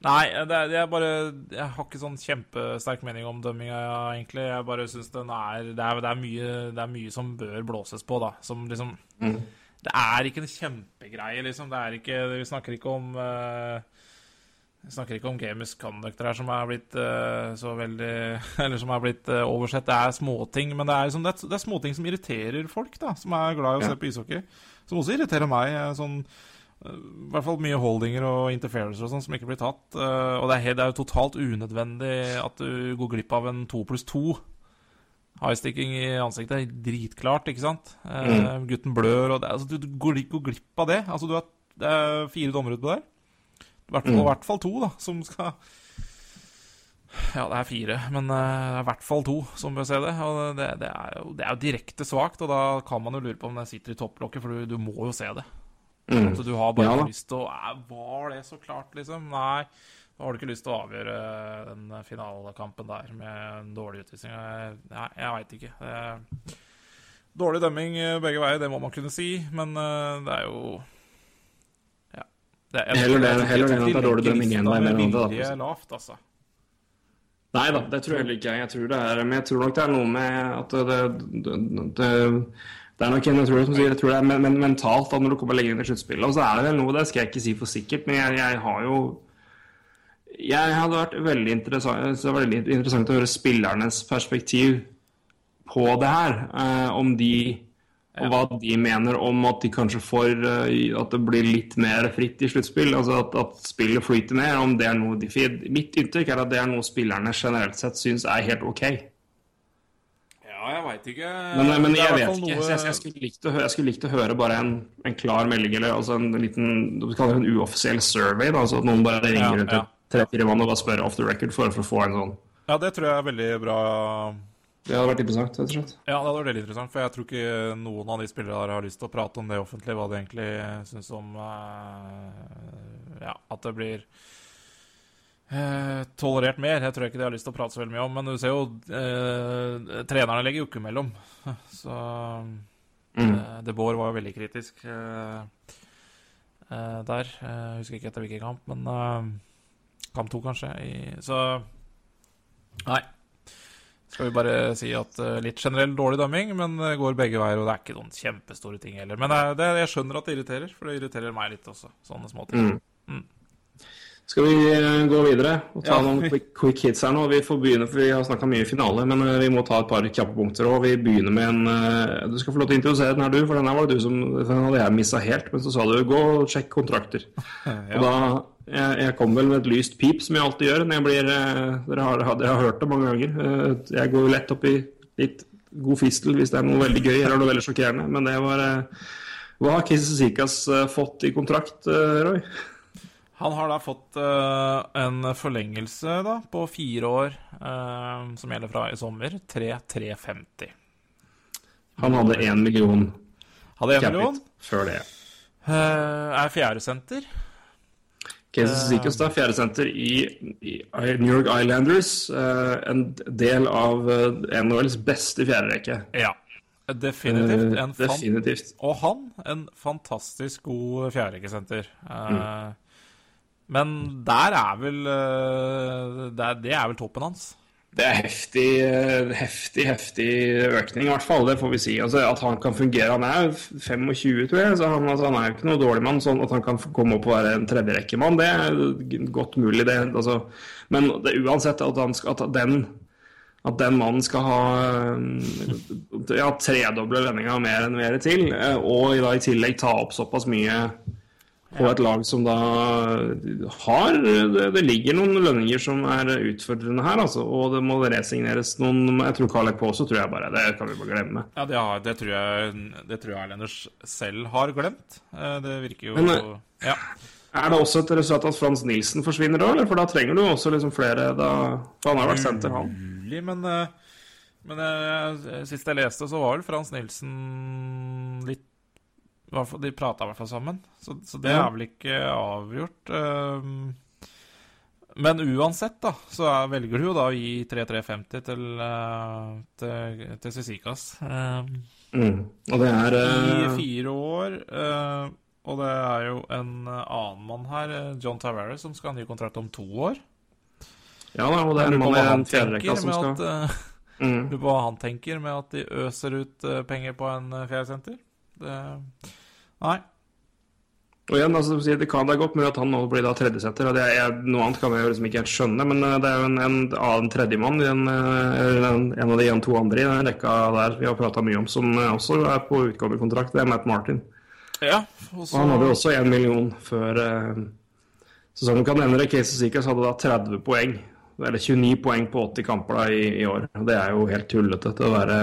Nei, er, jeg bare Jeg har ikke sånn kjempesterk mening om dømminga, egentlig. Jeg bare syns den er det, er det er mye Det er mye som bør blåses på, da. Som liksom Det er ikke en kjempegreie, liksom. Det er ikke Vi snakker ikke om uh, vi snakker ikke om game misconduct her som er blitt uh, så veldig Eller som er blitt uh, oversett. Det er småting, men det er, liksom, det, er, det er småting som irriterer folk, da. Som er glad i å se på ishockey. Som også irriterer meg. Sånn, I hvert fall mye holdinger og interferencer og sånn som ikke blir tatt. eh, Og det er, det er jo totalt unødvendig at du går glipp av en to pluss to. Highsticking i ansiktet er dritklart, ikke sant? Mm. Gutten blør, og det, altså, du, går, går glipp av det. Altså, du har, det er fire dommere utpå der. I hvert mm. hvert fall to, da, som skal Ja, det er fire, men eh, det er i hvert fall to som bør se det. Og det, det, er, jo, det er jo direkte svakt, og da kan man jo lure på om det sitter i topplokket, for du, du må jo se det. At du har bare Ja lyst til å Var det så klart, liksom? Nei. Da har du ikke lyst til å avgjøre den finalekampen der med en dårlig utvisning. Nei, jeg veit ikke. Det er dårlig dømming eh, begge veier, det må man kunne si, men eh, det er jo Ja. Det, jeg, Heller det- enn at det er dårlig dømming enn det, da. vilje lavt, altså. Nei da, det tror jeg heller ikke. Jeg tror det er, men jeg tror nok det er noe med at det, det, det, det er nok en, jeg tror, som sier, jeg tror det er men, men, mentalt da, når du kommer lenger inn i sluttspillet. Og så er det vel noe, det skal jeg ikke si for sikkert, men jeg, jeg har jo Jeg hadde vært veldig interessant, veldig interessant å høre spillernes perspektiv på det her. Eh, om de og hva de mener om at de kanskje får eh, At det blir litt mer fritt i sluttspill. Altså at, at spillet flyter mer. Om det er noe de Mitt inntrykk er at det er noe spillerne generelt sett syns er helt OK. Jeg veit ikke. Men, men jeg vet ikke. noe- jeg, jeg, skulle likt å høre, jeg skulle likt å høre bare en, en klar melding, eller altså en liten Du kaller det en uoffisiell survey. Da, altså at noen bare ringer Ja, rundt ja. tre-fire mann og bare spør off the record for, for å få en sånn Ja, det tror jeg er veldig bra. Det hadde vært interessant, rett og slett. Ja, det hadde vært veldig interessant, for jeg tror ikke noen av de spillere der har lyst til å prate om det offentlig, hva de egentlig syns om eh, Ja, at det blir eh, tolerert mer. Jeg tror ikke de har lyst til å prate så veldig mye om, men du ser jo eh, Trenerne legger jo ikke imellom. Så Mm. eh, De Boer var jo veldig kritisk eh, der. Jeg husker ikke etter hvilken kamp, men kamp to, kanskje. I, så Nei. Skal vi bare si at litt generell dårlig dømming, men det går begge veier, og det er ikke noen kjempestore ting heller. Men det, det, jeg skjønner at det irriterer, for det irriterer meg litt også, sånne småting. Mm. Skal vi eh, gå videre og ta Ja. noen quick, quick hits her nå? Vi får begynne, for vi har snakka mye i finale, men eh, vi må ta et par kjappe punkter. òg. vi begynner med en eh, Du skal få lov til å introdusere den her, du, for den her var det du som Den hadde jeg missa helt. Men så sa du gå og sjekk kontrakter. Og da jeg, jeg kom vel med et lyst pip, som jeg alltid gjør når jeg blir Dere har, dere har hørt det mange ganger. Jeg går lett opp i litt god fistel hvis det er noe veldig gøy eller noe veldig sjokkerende. Men det var Hva har Kisikas fått i kontrakt, Roy? Han har da fått uh, en forlengelse da, på fire år, uh, som gjelder fra i sommer. 3-350. Han hadde én million Hadde én million. før det. Uh, er fjerdesenter. Casey Zikas, da, fjerdesenter i, i New York Islanders. en del av NHLs beste fjerderekke. Ja. Definitivt. Definitivt. og han, en fantastisk god fjerderekkesenter. Uh, Men der er vel der, det, er, vel toppen hans. Det er heftig, eh, heftig, heftig økning, i hvert fall. Det får vi si. Altså, at han kan fungere Han er 25, tror jeg, så han, altså, han er jo ikke noe dårlig mann. Sånn at han kan komme opp og være en tredjerekkemann, det er godt mulig, det. Altså. Men det, uansett at, han at den at den mannen skal ha øh, ja, tredoble lønninga mer enn mer til, og da, i tillegg ta opp såpass mye på et lag som da har Det, det ligger noen lønninger som er utfordrende her, altså. Og det må resigneres noen Jeg tror Karlek på også, tror jeg bare. Det kan vi bare glemme. Ja, det, har, det tror jeg Det tror jeg Islanders selv har glemt. Eh, Det virker jo Men, eh, Ja. Er det også et resultat at Frans Nilsen forsvinner da, eller? For da trenger du også liksom flere da For han har vært senter, han. mulig, men, eh, men sist jeg leste, så var vel Frans Nilsen litt De prata i hvert fall sammen, så, så det Ja. er vel ikke avgjort. ehm. Men uansett, da, så er, velger du jo da å gi 3350 til, eh, til, til Cicicas. ehm, Mm. Og det er I eh, fire år. eh, og det er jo en eh, annen mann her, eh, John Tavares, som skal ha ny kontrakt om to år. Ja da, og det er en mann i en fjerderekka som skal at eh, mm. Lurer på hva han tenker med at de øser ut eh, penger på en fjerdesenter. Det Nei. Og igjen, altså, Det kan da gå godt mulig at han nå blir da tredjesetter. og det er, Noe annet kan jeg jo liksom ikke helt skjønne, men eh, det er jo en, en annen tredjemann, en, eh, en, en av de en, to andre i den rekka der vi har prata mye om, som eh, også er på utgående kontrakt. Det er Matt Martin. Ja, og Og han hadde også én million før eh, sesongen. Kan endre. Casey Seekers hadde da 30 poeng. Eller 29 poeng på 80 kamper da i, i år. Og Det er jo helt tullete til å være,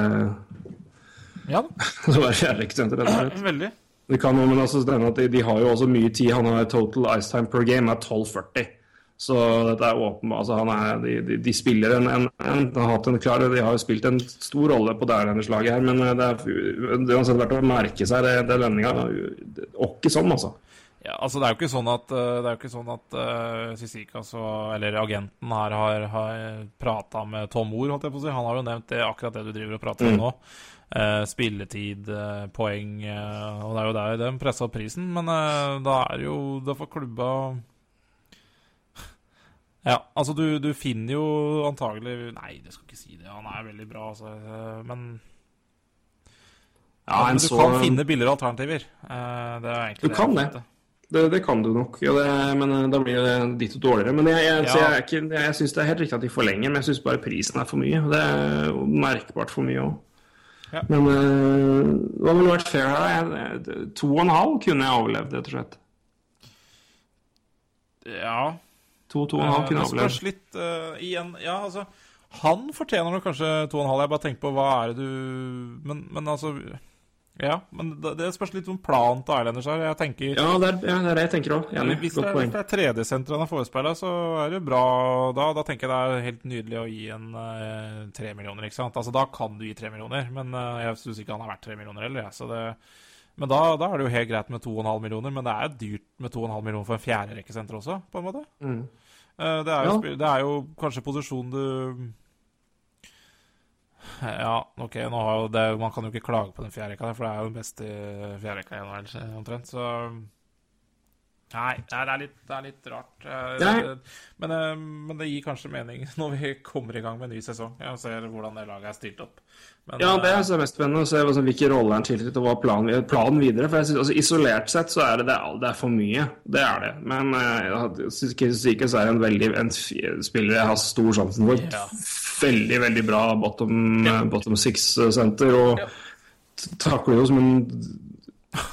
Ja til å være fjerderekkesenter. rett og slett. veldig. Det kan jo, men altså, denne, at de, de har jo også mye tid. Han har total ice time per game er 12,40. Så dette er åpenbart altså, han er, de, de, de spiller en, en, en har hatt en klar De har jo spilt en stor rolle på Dærlanders-laget her, men eh, det er uansett verdt å merke seg det, det lønninga. Og ikke sånn, altså. Ja, altså Det er jo ikke sånn at, eh, det er jo ikke sånn at uh, Sisikas og, eller agenten her har, har prata med Tom Moore, holdt jeg på å si. Han har jo nevnt det, akkurat det du driver og prater om nå. Eh, spilletid, eh, poeng eh, Og det er jo der de pressa opp prisen, men da er jo Da får klubba Ja, altså du, du finner jo antagelig Nei, det skal ikke si det. Han er veldig bra, altså. Men Ja, men du så- kan finne billigere alternativer. Eh, det er egentlig Du kan det. Det, det kan du nok, ja, det, men da blir det ditt og dårligere. Men jeg, jeg, Ja. jeg, jeg, syns det er helt riktig at de forlenger, men jeg syns bare prisen er for mye. Det er merkbart for mye òg. Ja. Men det hva ville vært fair her? Jeg- To og en halv kunne jeg overlevd, rett og slett. Ja. To, to og en halv Eh, kunne jeg overlevd. litt uh, igjen Ja, altså Han fortjener nok kanskje to og en halv. Jeg bare tenker på hva er det du Men, men altså Ja, men det, spørs litt om planen til Islanders her. Jeg tenker Ja, det er, ja, det er det jeg tenker òg. Hvis det er, er tredjesenteret han har forespeila, så er det bra da. Da tenker jeg det er helt nydelig å gi en tre uh, millioner, ikke sant. Altså Da kan du gi tre millioner, men uh, jeg syns ikke han er verdt tre millioner heller, jeg. Så det Men da, da er det jo helt greit med 2,5 millioner, men det er dyrt med 2,5 millioner for en fjerderekkesenter også, på en måte. Eh, Det, er jo, Ja. det er jo kanskje posisjonen du Ja, OK, det, man kan jo ikke klage på den fjerderekka, der, for det er jo den beste fjerderekka i NHL, omtrent. Så Nei, det er litt, det er litt rart. Eh, det- Men, eh, men det gir kanskje mening når vi kommer i gang med en ny sesong. og ser hvordan det laget er stilt opp. Men, Ja, det eh, er så mest spennende å se altså, hvilke roller han tilknyttet, og hva planen, planen videre. For jeg synes, altså, Isolert sett så er det, det, er, det er for mye. Det er det. Men uh, Kisikes er en veldig en spiller jeg har stor sjansen for. Ja. Veldig, veldig bra bottom, ja. bottom six-senter. Og Ja. takler jo som en,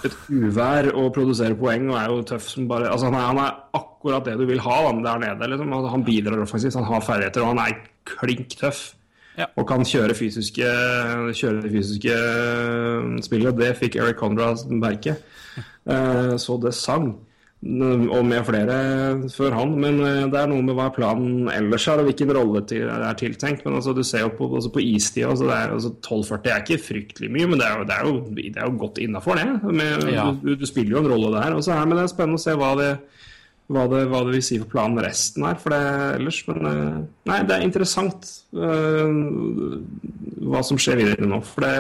et uvær og produserer poeng og er jo tøff som bare Altså, han er, han er akkurat det du vil ha da, der nede. Liksom. Altså, Han bidrar offensivt, han har ferdigheter, og han er klink tøff Ja. og kan kjøre fysiske, kjøre det fysiske eh, spillet. Det fikk Eric Conrad merke. Eh, Så det sang. Og med flere før han. Men eh, det er noe med hva planen ellers er, og hvilken rolle det er tiltenkt. Men altså, du ser jo på, altså på istida altså, det er, altså 1240 er ikke fryktelig mye, men det er jo, det er jo, det er jo godt innafor, det. Med, Ja. du, du spiller jo en rolle der. Og så er, men det er spennende å se hva det hva det, hva det vil si for planen resten her, for det ellers. Men eh, nei, det er interessant uh, hva som skjer videre nå. For det,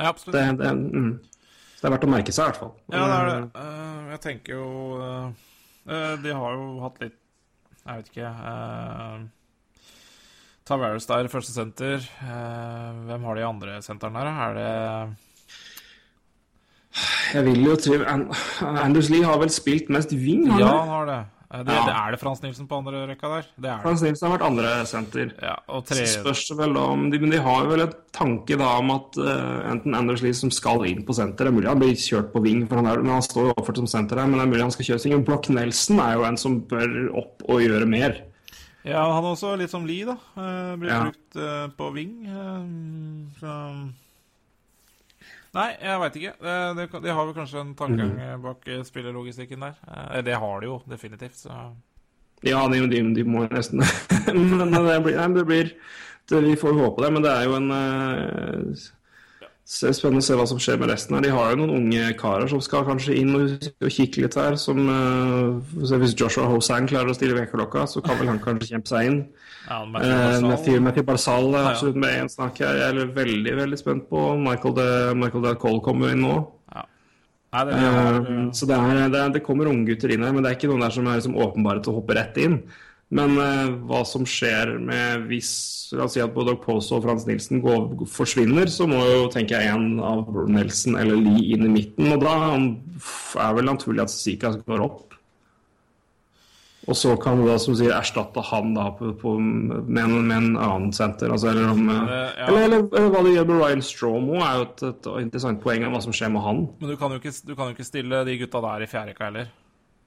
ja, absolutt. det, det, mm. Det er verdt å merke seg, i hvert fall. Ja, det er det. Eh, jeg tenker jo eh, eh, De har jo hatt litt Jeg vet ikke Tavares der, første senter. Eh, hvem har de andre senterne her? Er det Jeg vil jo tro Anders Lee har vel spilt mest wing? han Ja, han har det. Det, det er det Frans Nilsen på andre rekka der? Det det. Frans Nilsen har vært andre senter. Ja, og Så tre spørs det vel om de, Men de har jo vel en tanke da om at uh, enten Anders Lee som skal inn på senter Det er mulig han blir kjørt på wing, for han, er, men han står jo oppført som senter her. Men det er mulig han skal kjøres inn. Brock Nelson er jo en som bør opp og gjøre mer. Ja, han er også litt som Lie, da. Uh, blir Ja. brukt uh, på wing. Uh, så Nei, jeg veit ikke. De, de har vel kanskje en tankegang eh, bak eh, spillerlogistikken der. Eh, det har de jo definitivt. Så Ja, de, de, de må nesten Men det blir, nei, det blir det, Vi får håpe det, men det er jo en så det er Spennende å se hva som skjer med resten her. De har jo noen unge karer som skal kanskje inn og, og kikke litt her. Som, uh, hvis Joshua Hosang klarer å stille vekkerklokka, så kan vel han kanskje kjempe seg inn. ja, Matthew Matthew, Barzal- er Ja, ja. absolutt med i en snakk her. Jeg er veldig veldig spent på Michael De, Michael De Cole kommer inn nå. Nei, det, er, Eh, så det, er, det, det kommer unggutter inn her, men det er ikke noen der som er liksom åpenbare til å hoppe rett inn. Men eh, hva som skjer med hvis La oss si at både Poso og Frans Nilsen går, forsvinner, så må jo tenker jeg en av Nelson eller Lee inn i midten. Og da er vel naturlig at Sika går opp. Og så kan du da, som sier, erstatte han da på, på, med, en, med en annen senter. Altså, eller, om, eh, Det- ja. eller, eller eller, hva de gjør med Ryan Stromo, er jo et, et interessant poeng av hva som skjer med han. Men du kan, ikke, du kan jo ikke stille de gutta der i fjerde rekka heller.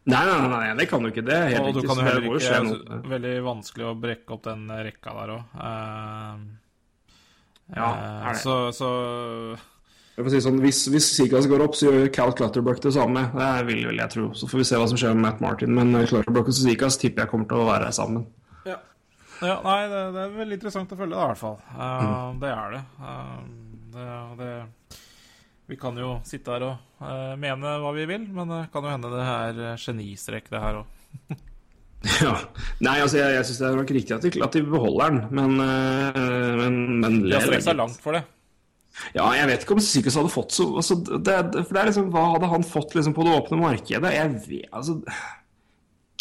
Nei, nei, nei, nei, det kan du ikke. Det er helt Og du kan jo det heller ikke det er. Veldig vanskelig å brekke opp den rekka der òg. Ja, er det. Så, så Jeg får si sånn, hvis, hvis Sigas går opp, så gjør Cal Clutterbuck det samme. Det vil vel jeg tro. Så får vi se hva som skjer med Matt Martin. Men eh, Clutterbuck og Sigas tipper jeg kommer til å være sammen. Ja, nei, det, det er veldig interessant å følge, da, i hvert fall. Uh, Mm. Det er det. Uh, det, det. Vi kan jo sitte her og uh, mene hva vi vil, men det kan jo hende det er uh, genistrek, det her òg. Ja. Nei, altså, jeg, jeg syns det er nok riktig at de, at de beholder den, men, uh, men, men De har strekt seg langt for det. Ja, jeg vet ikke om Sigas hadde fått så altså, det, For det er liksom Hva hadde han fått liksom på det åpne markedet? Jeg vet Altså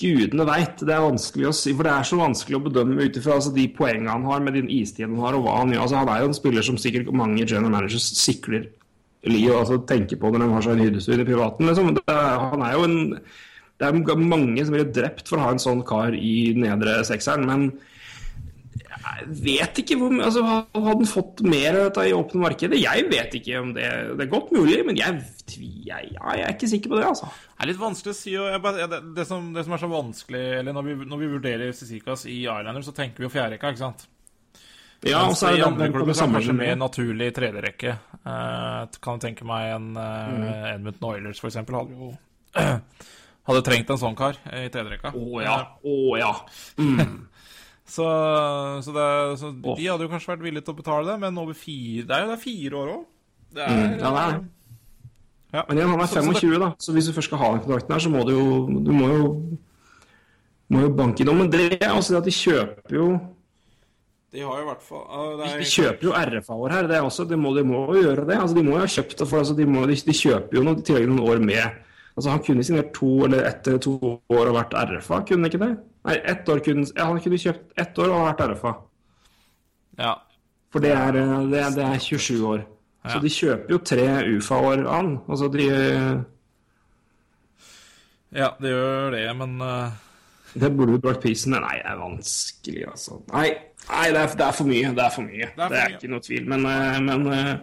Gudene veit. Det er vanskelig å si, for det er så vanskelig å bedømme ut ifra altså, de poengene han har med den istiden han har, og hva han gjør. Altså, han er jo en spiller som sikkert mange general managers sikler li og altså, tenker på når de har seg en hyrdestue i privaten. Liksom. Det han er jo en Det er mange som blir drept for å ha en sånn kar i nedre sekseren, men jeg vet ikke hvor altså, Hadde han fått mer av dette i åpne markedet? Jeg vet ikke om det Det er godt mulig, men jeg, jeg, jeg er ikke sikker på det, altså. Det er litt vanskelig å si. Bare, det, det, som, det som er så vanskelig Eller når vi, når vi vurderer Sisikas i Islander, så tenker vi jo fjerderekka, ikke sant? Ja, og så er det andre den klubber du er kanskje mer naturlig tredjerekke. Uh, kan tenke meg en uh, Mm. Edmundton Oilers, for eksempel, hadde jo Hadde trengt en sånn kar i tredjerekka. Å ja. Å ja. Så, så, det, så de hadde jo kanskje vært villige til å betale det, men over fire Det er jo det er fire år òg. Det er, Mm, ja, det er. Ja. Men igjen, han er Så- så det- 25, da, så hvis du først skal ha den kontrakten her, så må du jo Du må jo, må jo banke innom. Men det er også det at de kjøper jo De har jo i hvert fall ja, det er- De kjøper jo RFA-år her. Det er også, de, må, de må jo gjøre det. Altså, de må jo ha kjøpt det, for altså, de, må, de, de kjøper jo noe, i tillegg noen år med. Altså, han kunne signert to eller ett eller to år og vært RFA, kunne han ikke det? Nei, ett år kunne, ja, han kunne kjøpt ett år og vært RFA. Ja. For det er, eh, det er, det er 27 år. Så de kjøper jo tre UFA-år an. Altså, de ja, de gjør det, men eh, Det burde du brakt prisen men Nei, det er vanskelig, altså. Nei, nei det, er, det er for mye. Det er for mye. Det er, for mye. ikke noe tvil. Men, eh, men eh,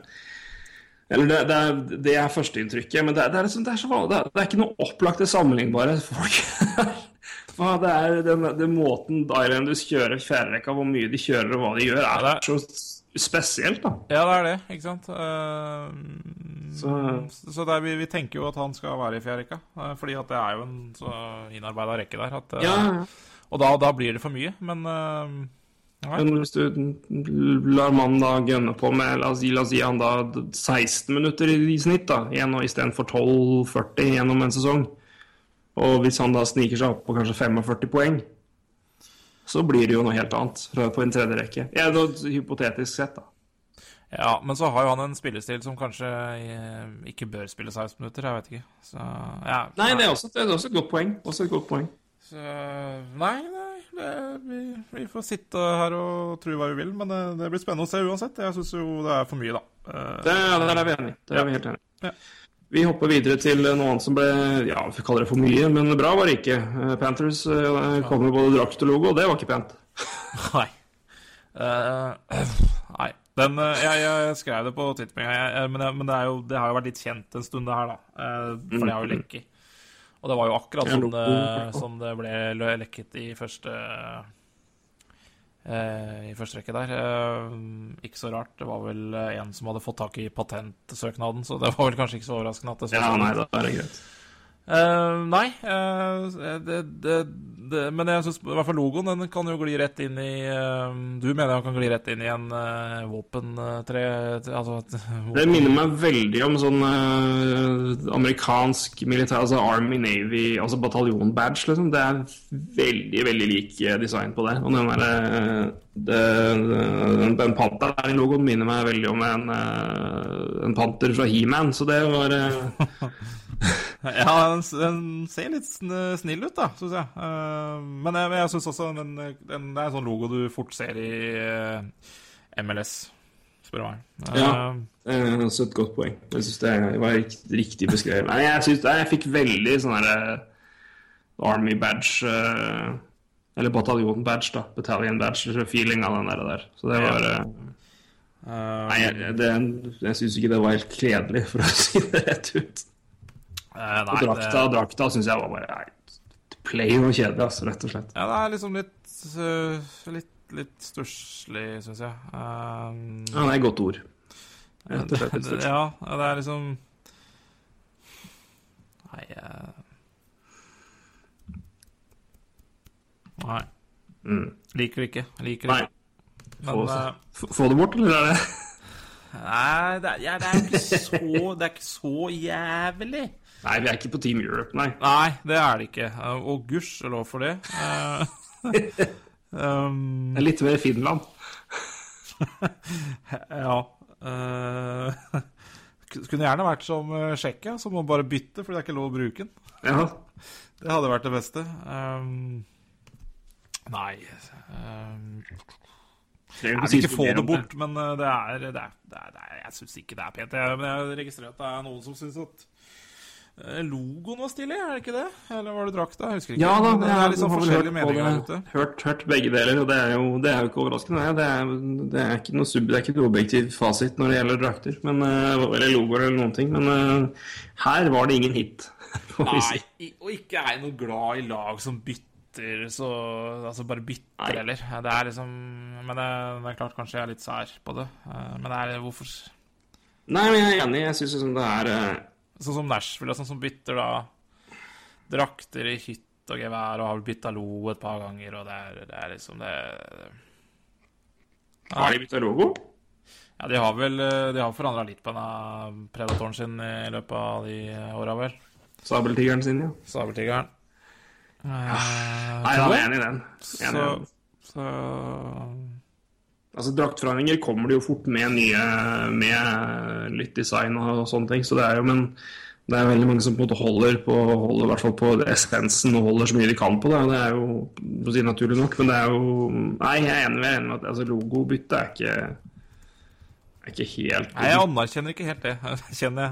Eller det, det, er, det er førsteinntrykket. Men det, er- det, er liksom, det, er så, det, er, det er ikke noe opplagte sammenlignbare folk. Det er den, den måten Islanders kjører fjerderekka, hvor mye de kjører og hva de gjør, er det er- så spesielt, da. Ja, det er det, ikke sant? Uh, Så så det er, vi, vi tenker jo at han skal være i fjerde rekka, eh, fordi at det er jo en så innarbeida rekke der. At, uh, ja, Og da, da blir det for mye, men eh. Men hvis du lar mannen da gønne på med La oss la oss si han da 16 minutter i, i snitt, da, istedenfor 12-40 gjennom en sesong. Og hvis han da sniker seg opp på kanskje 45 poeng, så blir det jo noe helt annet på en tredje rekke. Ja, da, hypotetisk sett, da. Ja, men så har jo han en spillestil som kanskje eh, ikke bør spille 16 minutter, jeg vet ikke. Så ja. Nei, det er også, det er også et godt poeng. Også et godt poeng. Så, nei, nei det, vi, vi får sitte her og tro hva vi vil, men det, det blir spennende å se uansett. Jeg syns jo det er for mye, da. Det, der er vi enig i. Det er vi helt enige. Ja. Vi hopper videre til noe annet som ble Ja, vi kaller det for mye, men bra var det ikke. Eh, Panthers eh, kom med både drakt og logo, og det var ikke pent. Nei. Uh, nei. Den, jeg, jeg skrev det på Twitter, men, men det, jo, det har jo vært litt kjent en stund, det her, da. For det har jo lekket. Og det var jo akkurat sånn det, i som det ble lekket i første I første rekke der. Eh, ikke så rart. Det var vel eh, en som hadde fått tak i patentsøknaden, så det var vel kanskje ikke så overraskende at det så Ja, sånn ut. Eh, nei, uh, det, det, det, men jeg syns i hvert fall logoen den kan jo gli rett inn i uh, Du mener han kan gli rett inn i en uh, våpentre Altså et Det minner meg veldig om sånn amerikansk militær, altså Army Navy, altså bataljon-badge, liksom. Det er veldig, veldig lik design på det. Og den der det, den, den i logoen minner meg veldig om en, en panter fra He-Man, så det var Ja, den, den ser litt snill ut, da, syns jeg. Eh, men jeg, jeg syns også den, den, det er en sånn logo du fort ser i eh, MLS, spør du meg. Eh, Ja. Det er også et godt poeng. Jeg syns det var rikt- riktig beskrevet. Nei, jeg, syns jeg fikk veldig sånn herre Army badge eh, Eller bataljon badge, da. Battalion badge. Feeling av den der. der. Så det var eh, eh, Nei, jeg, det, jeg syns ikke det var helt kledelig, for å si det rett ut. Eh, Og drakta, det, drakta syns jeg var bare nei, plain og kjedelig, altså, rett og slett. ja, det er liksom litt uh, Litt, litt stusslig, syns jeg. Um, Ja, det er et godt ord. Rett og slett litt størst. Ja, ja, det er liksom Nei uh... Nei. Mm. Liker det ikke. Liker det ikke. Få, Men få- få det bort, eller er det Nei, det er, ja, det er ikke så Det er ikke så jævlig. Nei, vi er ikke på Team Europe, nei. Nei, det er det ikke. Eh, Og gudskjelov for det. Eh, um, Det er litt mer Finland. ja. Uh... kunne gjerne vært som Tsjekkia, som må bare bytte fordi det er ikke lov å bruke den. Ja. Det hadde vært det beste. Um, nei um, Jeg vil ikke få det bort, men det er, det er, det er, det Jeg syns ikke det er pent. Men jeg registrerer at det er noen som syns at logoen var stilig, er det ikke det? Eller var det drakta? Jeg husker ikke. Ja da, Men det er liksom forskjellige meninger der ute. Hørt, hørt begge deler, og det er jo, det er jo ikke overraskende. Det er, det er ikke noe sub, det er ikke noe objektiv fasit når det gjelder drakter, men, eh, eller logoer eller noen ting. Men eh, her var det ingen hit. Nei, og ikke er jeg noe glad i lag som bytter så Altså bare bytter, heller. Det er liksom Men det, det er klart kanskje jeg er litt sær på det. Men det er hvorfor Nei, men jeg er enig. Jeg syns liksom det er eh, Sånn som Nashville, sånn som bytter da drakter i hytt og gevær og har bytta lo et par ganger, og det er, det er liksom det Har de bytta logo? Ja, de har vel eh, De har forandra litt på denne predatoren sin i løpet av de åra, vel. Sabeltigeren sin, ja. Sabeltigeren. Ja. Nei, jeg er enig i den. Enig så, den. så Altså, Draktforhandlinger kommer det jo fort med nye Med litt design og sånne ting. Så det er jo, men det er veldig mange som på en måte holder på holder i hvert fall på essensen og holder så mye de kan på det. og Det er jo på å si naturlig nok, men det er jo Nei, jeg er enig, jeg er enig med at altså, logobytte er ikke er ikke helt Nei, jeg anerkjenner ikke helt det, kjenner jeg.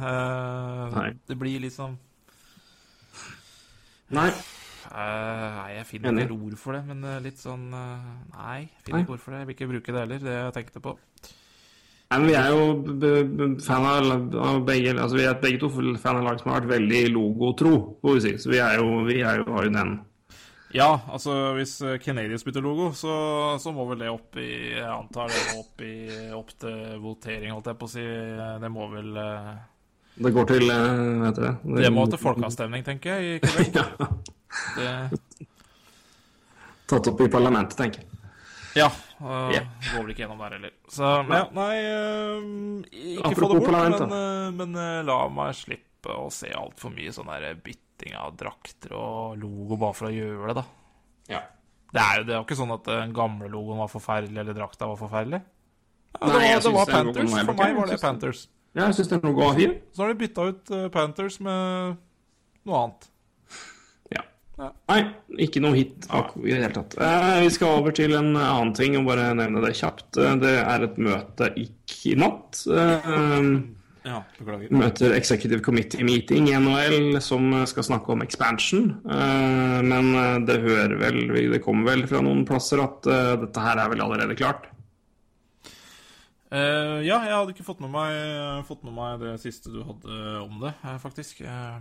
Uh, Det blir liksom Nei. Eh, Nei, jeg finner ikke ord for det, men eh, litt sånn eh, Nei, jeg finner ikke ord for det. Jeg vil ikke bruke det heller, det jeg tenkte på. Nei, men Vi er jo fan av, begge altså Vi er begge to fan av lag som har vært veldig logotro, får vi si. Så vi er jo, vi er jo, har jo den Ja, altså hvis Canadians Canadiens bytter logo, så, så må vel det opp i Jeg antar det må opp, i, opp til votering, holdt jeg på å si. Det må vel Det går til vet Hva heter det? Det må til folkeavstemning, tenker jeg, i Quebec. Det, Tatt opp i parlamentet, tenker jeg. ja. Uh, yeah. Går vel ikke gjennom der heller. Så ja, nei uh, Ikke få det bort, men, uh, men uh, la meg slippe å se altfor mye sånn der bytting av drakter og logo bare for å gjøre det, da. Ja. Det er jo det er ikke sånn at den gamle logoen var forferdelig, eller drakta var forferdelig. Ja, Nei, det var, jeg det var Panthers. For meg var det Panthers. Ja, jeg syns den logoen var fin. Så har de bytta ut Panthers med noe annet. Nei, ikke noe hit ak- i det hele tatt. Eh, vi skal over til en annen ting og bare nevne det kjapt. Eh, Det er et møte i natt. Eh, Ja, møter Executive Committee Meeting i NHL som skal snakke om expansion. Eh, men eh, det hører vel Det kommer vel fra noen plasser at eh, dette her er vel allerede klart. Eh, ja, jeg hadde ikke fått med, meg, fått med meg det siste du hadde om det, faktisk. Eh,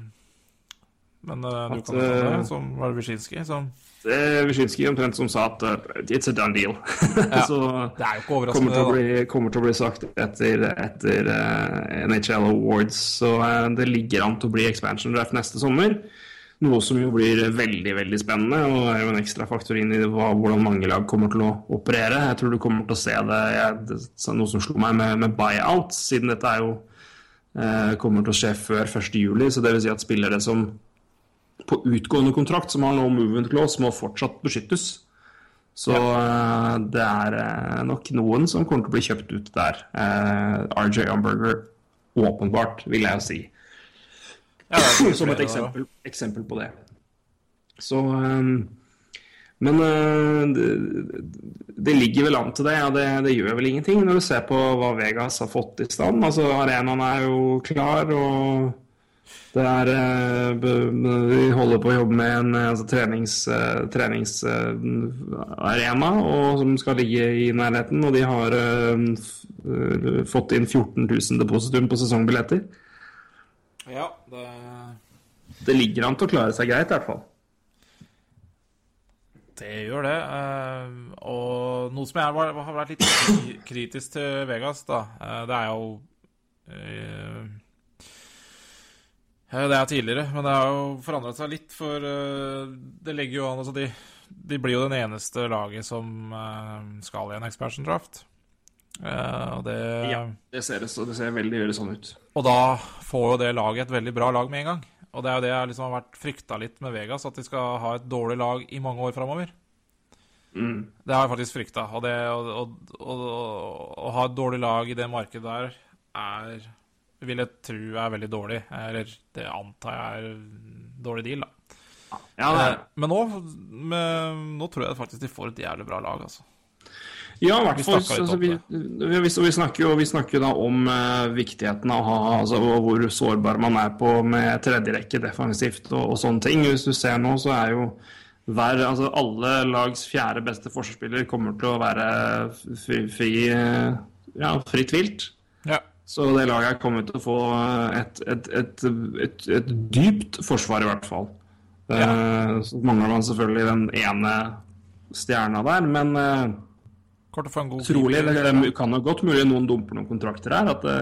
men eh, du At, kan jo ta eh, det, som var det Wyszynski, som Det er Wyszynski omtrent som sa at uh, it's a done deal. Så Det er jo ikke kommer overraskende, til, å bli, kommer til å bli sagt etter, etter uh, NHL Awards. Så det ligger an til å bli expansion draft neste sommer. Noe som jo blir veldig veldig spennende, og er jo en ekstra faktor inn i hva, hvordan mange lag kommer til å operere. Jeg tror du kommer til å se det, jeg, det noe som slo meg med, med buyout, siden dette er jo eh, kommer til å skje før 1.7. Så det vil si at spillere som på utgående kontrakt, som har no movement clause, må fortsatt beskyttes. Så eh, det er eh, nok noen som kommer til å bli kjøpt ut der. Eh, RJ Umberger, åpenbart, vil jeg jo si. Ja, Som et eksempel, eksempel på det. Så Men det, ligger vel an til det, og det, det gjør vel ingenting når du ser på hva Vegas har fått i stand. Altså, arenaen er jo klar, og det er eh, Vi holder på å jobbe med en eh, altså, treningsarena som skal ligge i nærheten, og de har uh, eh, fått inn 14 000 depositum på sesongbilletter. Ja, det Det ligger an til å klare seg greit, i hvert fall. Det gjør det. eh, og noe som jeg har vært litt kritisk til Vegas, da, eh, det er jo eh, Det er tidligere, men det har jo forandret seg litt, for eh, det legger jo an altså de, de blir jo den eneste laget som eh, skal i en expansion draft. Eh, og, det, Det ser, det ser veldig, veldig sånn ut. og da får jo det laget et veldig bra lag med en gang. Og det er jo det jeg liksom har vært frykta litt med Vegas, at de skal ha et dårlig lag i mange år framover. Mm. Det har jeg faktisk frykta. Og det å, å, å, å ha et dårlig lag i det markedet der er Vil jeg tro er veldig dårlig. Eller det antar jeg er dårlig deal, da. Ja, det er. Eh, Men nå, med, nå tror jeg faktisk de får et jævlig bra lag, altså. Ja, i hvert fall. Altså, vi, vi, vi, vi snakker jo vi snakker da om uh, viktigheten av å ha altså, hvor sårbar man er på med tredjerekke defensivt og, og sånne ting. Hvis du ser nå, så er jo hver, altså alle lags fjerde beste forsvarsspiller kommer til å være fri, fri eh, ja, fritt vilt. Ja. Så det laget kommer til å få et, et, et, et, et dypt forsvar, i hvert fall. Eh, Så mangler man selvfølgelig den ene stjerna der, men eh, god Trolig. Det det kan jo godt mulig noen dumper noen kontrakter her. At det,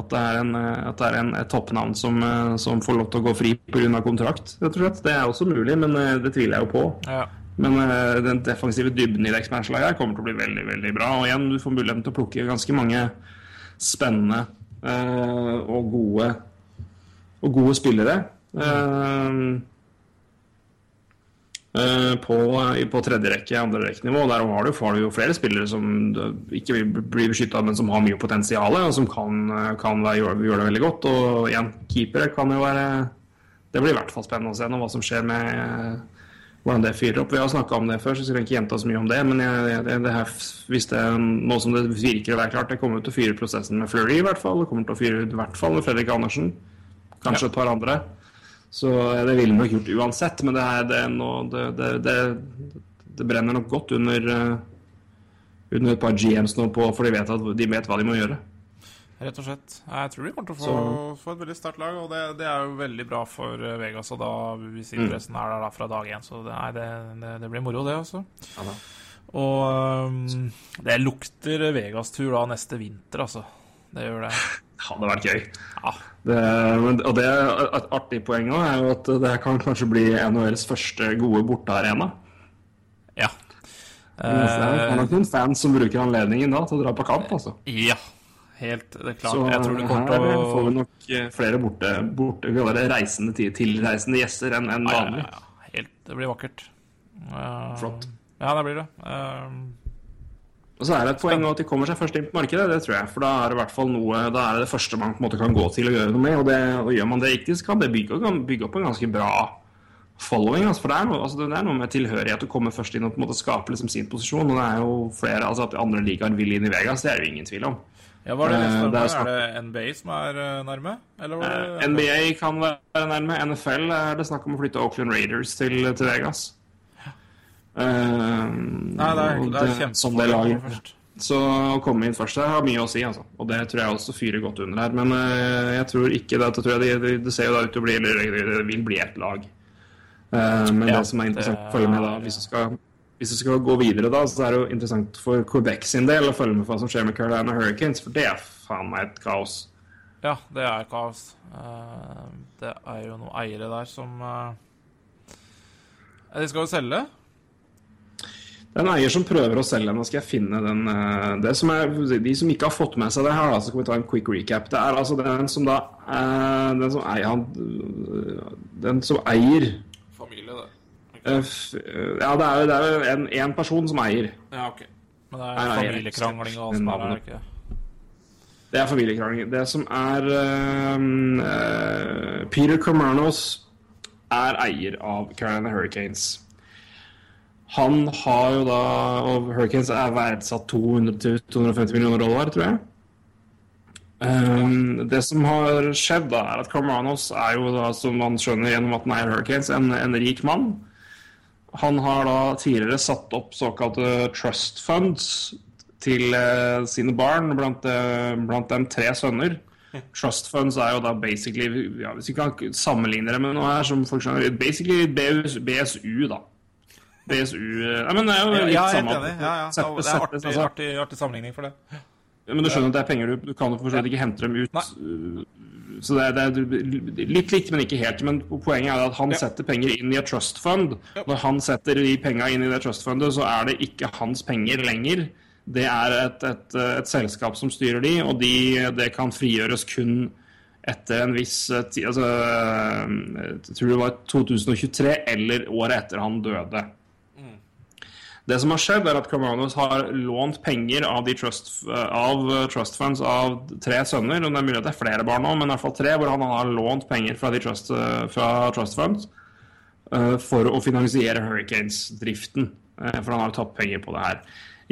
at det er en, at det er en et toppnavn som, eh, som får lov til å gå fri pga. kontrakt, rett og slett. Det er også mulig, men eh, det tviler jeg jo på. Ja. Men eh, den defensive dybden i det expansion-laget her kommer til å bli veldig veldig bra. Og igjen, du får muligheten til å plukke ganske mange spennende eh, og gode og gode spillere. Eh, eh, på, på tredje rekke, andre rekkenivå. Der har du, har du jo flere spillere som ikke vil bli beskytta, men som har mye potensial, og som kan, kan gjøre, gjør det veldig godt. Og igjen, keepere kan jo være Det blir i hvert fall spennende å se nå hva som skjer med hvordan det fyrer opp. Vi har snakka om det før, så skal jeg ikke gjenta så mye om det. Men jeg, jeg, det her, hvis det er nå som det virker å være klart, det kommer til å fyre prosessen med Fleury i hvert fall. Det kommer til å fyre i hvert fall med Fredrik Andersen. Kanskje et par andre. Så det ville nok gjort uansett, men det, her, det, er nå, det, det, det, brenner nok godt under, under et par GMs nå, på, for de vet, at, de vet hva de må gjøre. Rett og slett. Jeg tror de kommer til å få, få et veldig sterkt lag, og det, det, er jo veldig bra for eh, Vegas. Og da, hvis interessen er der da fra dag én, så det, nei, det, det, blir moro, det også. Ja, og um, det lukter Vegas-tur da neste vinter, altså. Det gjør det. Hadde vært gøy. Ja. Det, og det et artig poeng òg er jo at det kan kanskje bli NHLs første gode bortearena. Ja. Det er nok noen fans som bruker anledningen da til å dra på kamp, altså. Ja, helt det er klart. Så jeg tror det kommer til å får vi nok eh, flere borte, borte det reisende, tilreisende gjester enn en vanlig. Ja, ja, ja, helt, det blir vakkert. Uh, Flott. Ja, det blir det. Uh, og så er det et poeng at de kommer seg først inn på markedet, det tror jeg. For da er det i hvert fall noe, da er det det første man på en måte kan gå til å gjøre noe med. Og, det, og gjør man det riktig, så kan det bygge, kan bygge opp en ganske bra following. Altså, for det er, noe, altså, det er noe med tilhørighet å komme først inn og på en måte skape liksom, sin posisjon. Og det er jo flere, altså At andre ligaer vil inn i Vegas, det er det jo ingen tvil om. Ja, var det, uh, det er, er, det NBA som er uh, nærme? Eller var det, uh, NBA kan være nærme. NFL er det snakk om å flytte Oakland Raiders til, til Vegas. Nei, det er, det er kjempespennende. Så å komme inn først har mye å si, altså. Og det tror jeg også fyrer godt under her. Men uh, jeg tror ikke det. Tror jeg det, det, ser jo da ut til å bli Eller det vil bli ett lag. Uh, men ja, det som er interessant å følge med da, hvis du skal hvis du skal gå videre, da, så er det jo interessant for Quebec sin del å følge med på hva som skjer med Carolina Hurricanes, for det er faen meg et kaos. Ja, det er kaos. Uh, det er jo noen eiere der som De skal jo selge. Det er en eier som prøver å selge. Nå skal jeg finne den eh, det som er, De som ikke har fått med seg det her, så kan vi ta en quick recap. Det er altså den som da eh, Den som eier Den som eier det. Ja, det er jo, det er jo en, en, person som eier. Ja, ok. Men det er familiekrangling og som er det ikke det? er familiekrangling. Det som er uh, Peter Comernos er eier av Carolina Hurricanes. Han har jo da Og Hurricanes er verdsatt 200-250 millioner dollar, tror jeg. Um, det som har skjedd, da, er at Carmanos er jo da, som man skjønner gjennom at han er Hurricanes, en, en, rik mann. Han har da tidligere satt opp såkalte trust funds til uh, sine barn, blant, uh, blant, dem tre sønner. Trust funds er jo da basically ja, Hvis vi kan sammenligne det med noe her som folk skjønner Basically BSU, da. BSU Nei, men det er jo litt ja, samme. Ja, ja, ja. Det er artig, altså. artig, artig sammenligning for det. Ja, men du skjønner at det er penger du, du kan for så vidt ikke hente dem ut. Nei. Så det det er, litt likt, men ikke helt. Men poenget er at han ja. setter penger inn i et trust fund. Ja. Når han setter de penga inn i det trust fundet, så er det ikke hans penger lenger. Det er et, et, et selskap som styrer de, og de, det kan frigjøres kun etter en viss tid altså, Jeg tror det var 2023 eller året etter han døde. Det som har skjedd, er at Camanos har lånt penger av, trust, av trust funds av tre sønner. og Det er mulig at det er flere barn nå, men i hvert fall tre, hvor han har lånt penger fra, trust, fra trust funds uh, for å finansiere Hurricanes-driften. Uh, for han har tatt penger på det her.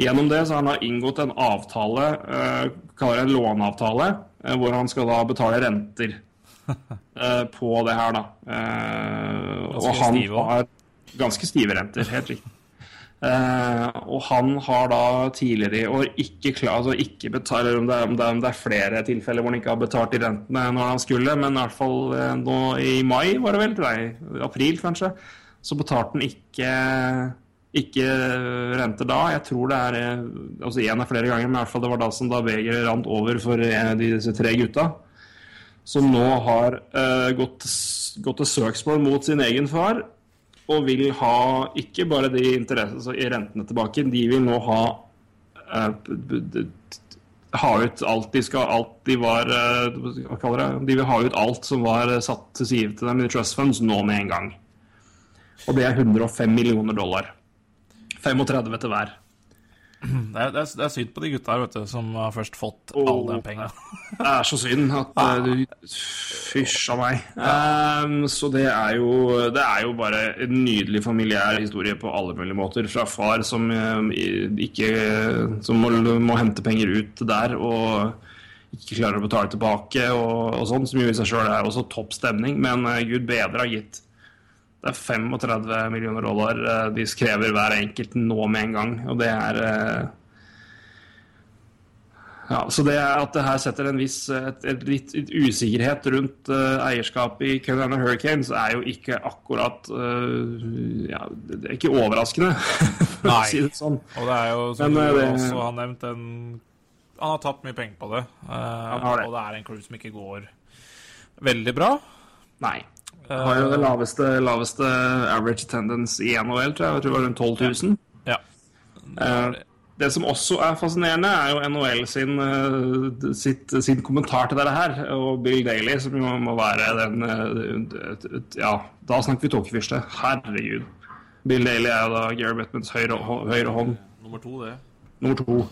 Gjennom det så har han inngått en avtale, uh, kaller det en låneavtale, uh, hvor han skal da betale renter på det her, da. og han har ganske stive renter, helt riktig. Uh, og han har da tidligere i år ikke klar, altså ikke betalt, om om, det er, er flere tilfeller hvor han ikke har betalt de rentene når han skulle, men i hvert fall uh, nå i mai, var det vel? Nei, april kanskje. Så betalte han ikke, ikke renter da. Jeg tror det er eh, altså én av flere ganger, men i hvert fall det var da som da begeret rant over for en av disse tre gutta. Som nå har uh, gått, gått til søksmål mot sin egen far og vil ha ikke bare de interessene i rentene tilbake, de vil nå ha eh, ha ut alt de skal alt de var eh, Hva kaller det? De vil ha ut alt som var eh, satt til side til dem i trust funds nå med en gang. Og det er 105 millioner dollar. 35 til hver. Det er, det, er, synd på de gutta her, vet du, som har først fått oh, all den penga. Det er så synd at eh, du Fysj a meg. Um, så det er, jo, det er jo bare en nydelig familiær historie på alle mulige måter. Fra far som eh, ikke Som må, må hente penger ut der og ikke klarer å betale tilbake og, og sånn, som jo i seg sjøl er også topp stemning. Men uh, gud bedre har gitt det er 35 millioner dollar eh, de skrever hver enkelt nå med en gang. Og det er eh, ja, så det er at det her setter en viss et, et litt et usikkerhet rundt uh, eierskapet i Carolina Hurricanes, er jo ikke akkurat uh, ja, Det er ikke overraskende, for å si det sånn. Og det er jo, som Men, du det- også har nevnt, en Han har tapt mye penger på det. Uh, det. Og det er en klubb som ikke går veldig bra. Nei. Har jo det laveste, laveste average attendance i NHL, tror jeg. Jeg tror det var rundt 12 000. Ja. ja. det som også er fascinerende, er jo NHL sin, eh, sitt, sin kommentar til dette her. Og Bill Daly, som jo må være den eh, Ja, da snakker vi tåkefyrste. Herregud. Bill Daly er jo da Gary Bettmans høyre, høyre hånd. Nummer to, det. Nummer to.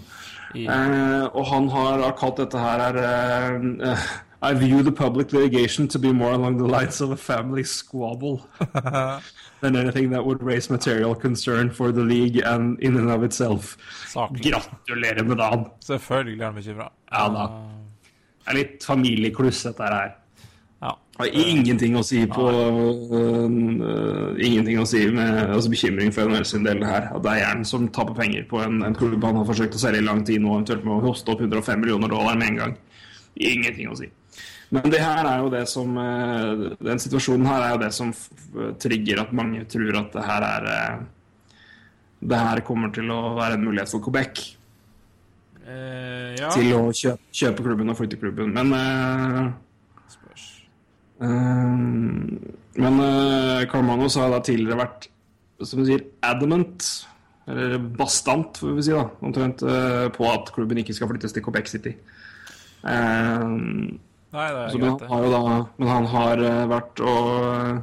Ja. Eh, og han har kalt dette her er, eh, eh, I view the public litigation to be more along the lines of a family squabble than anything that would raise material concern for the league and in and of itself. Saklig. Gratulerer med dagen. Selvfølgelig er han bekymra. Ja da. Det er litt familiekluss, dette her. Ja. Har ingenting å si på øh, Ingenting å si med altså bekymring for NHL sin del her. At det er Jern som taper penger på en, en klubb han har forsøkt å selge i lang tid nå, eventuelt med å hoste opp 105 millioner dollar med en gang. Ingenting å si. Men det her er jo det som øh, Den situasjonen her er jo det som trigger at mange tror at det her er øh, Det her kommer til å være en mulighet for Quebec Eh, ja. til å kjøpe, kjøpe klubben og flytte klubben. Men eh. Ehm, men uh, Carmanos har da tidligere vært som du sier, adamant, eller bastant, får vi si, da, omtrent, eh, på at klubben ikke skal flyttes til Quebec City. Ehm, Nei, det er greit, men, han har jo da, men han har eh, vært og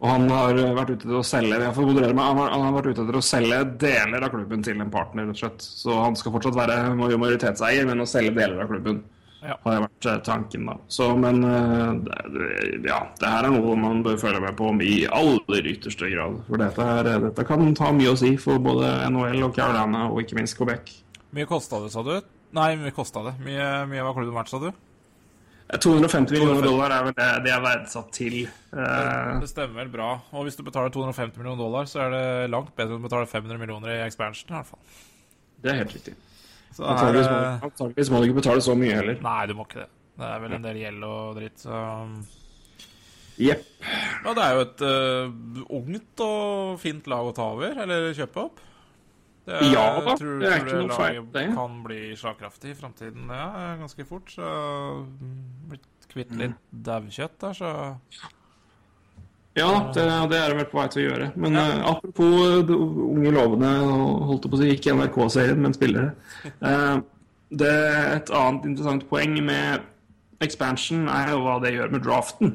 og han har eh, vært ute etter å selge jeg får moderere meg, han har, han har vært ute etter å selge deler av klubben til en partner. rett og slett. Så han skal fortsatt være majoritetseier, men å selge deler av klubben Ja. har vært eh, tanken. da. Så, Men ja, det her er noe man bør følge med på i aller ytterste grad. For dette, her, eh, dette kan ta mye å si for både NHL og Carolina, og ikke minst Quebec. Mye kosta det, sa du? Nei, mye kosta det. Mye, mye var klubben verdt, sa du? 250 millioner dollar er vel det det er verdsatt til. Eh, Det stemmer vel bra. Og hvis du betaler 250 millioner dollar, så er det langt bedre enn å betale 500 millioner i expansion, i hvert fall. det er helt riktig. Så Antakeligvis må, må du ikke betale så mye heller. Nei, du må ikke det. Det er vel en del gjeld og dritt, så Jepp. Ja, det er jo et uh, ungt og fint lag å ta over, eller kjøpe opp. Er, Ja da, tror, det er ikke noe feil, laget det. kan bli slagkraftig i framtiden. Ja, ganske fort. Så mm, blitt kvitt Mm. litt daukjøtt der, så Ja, det, det er det vel på vei til å gjøre. Men eh, apropos det unge lovende, holdt på å si, ikke NRK-serien, men spillere. Uh, det Et annet interessant poeng med expansion er jo hva det gjør med draften.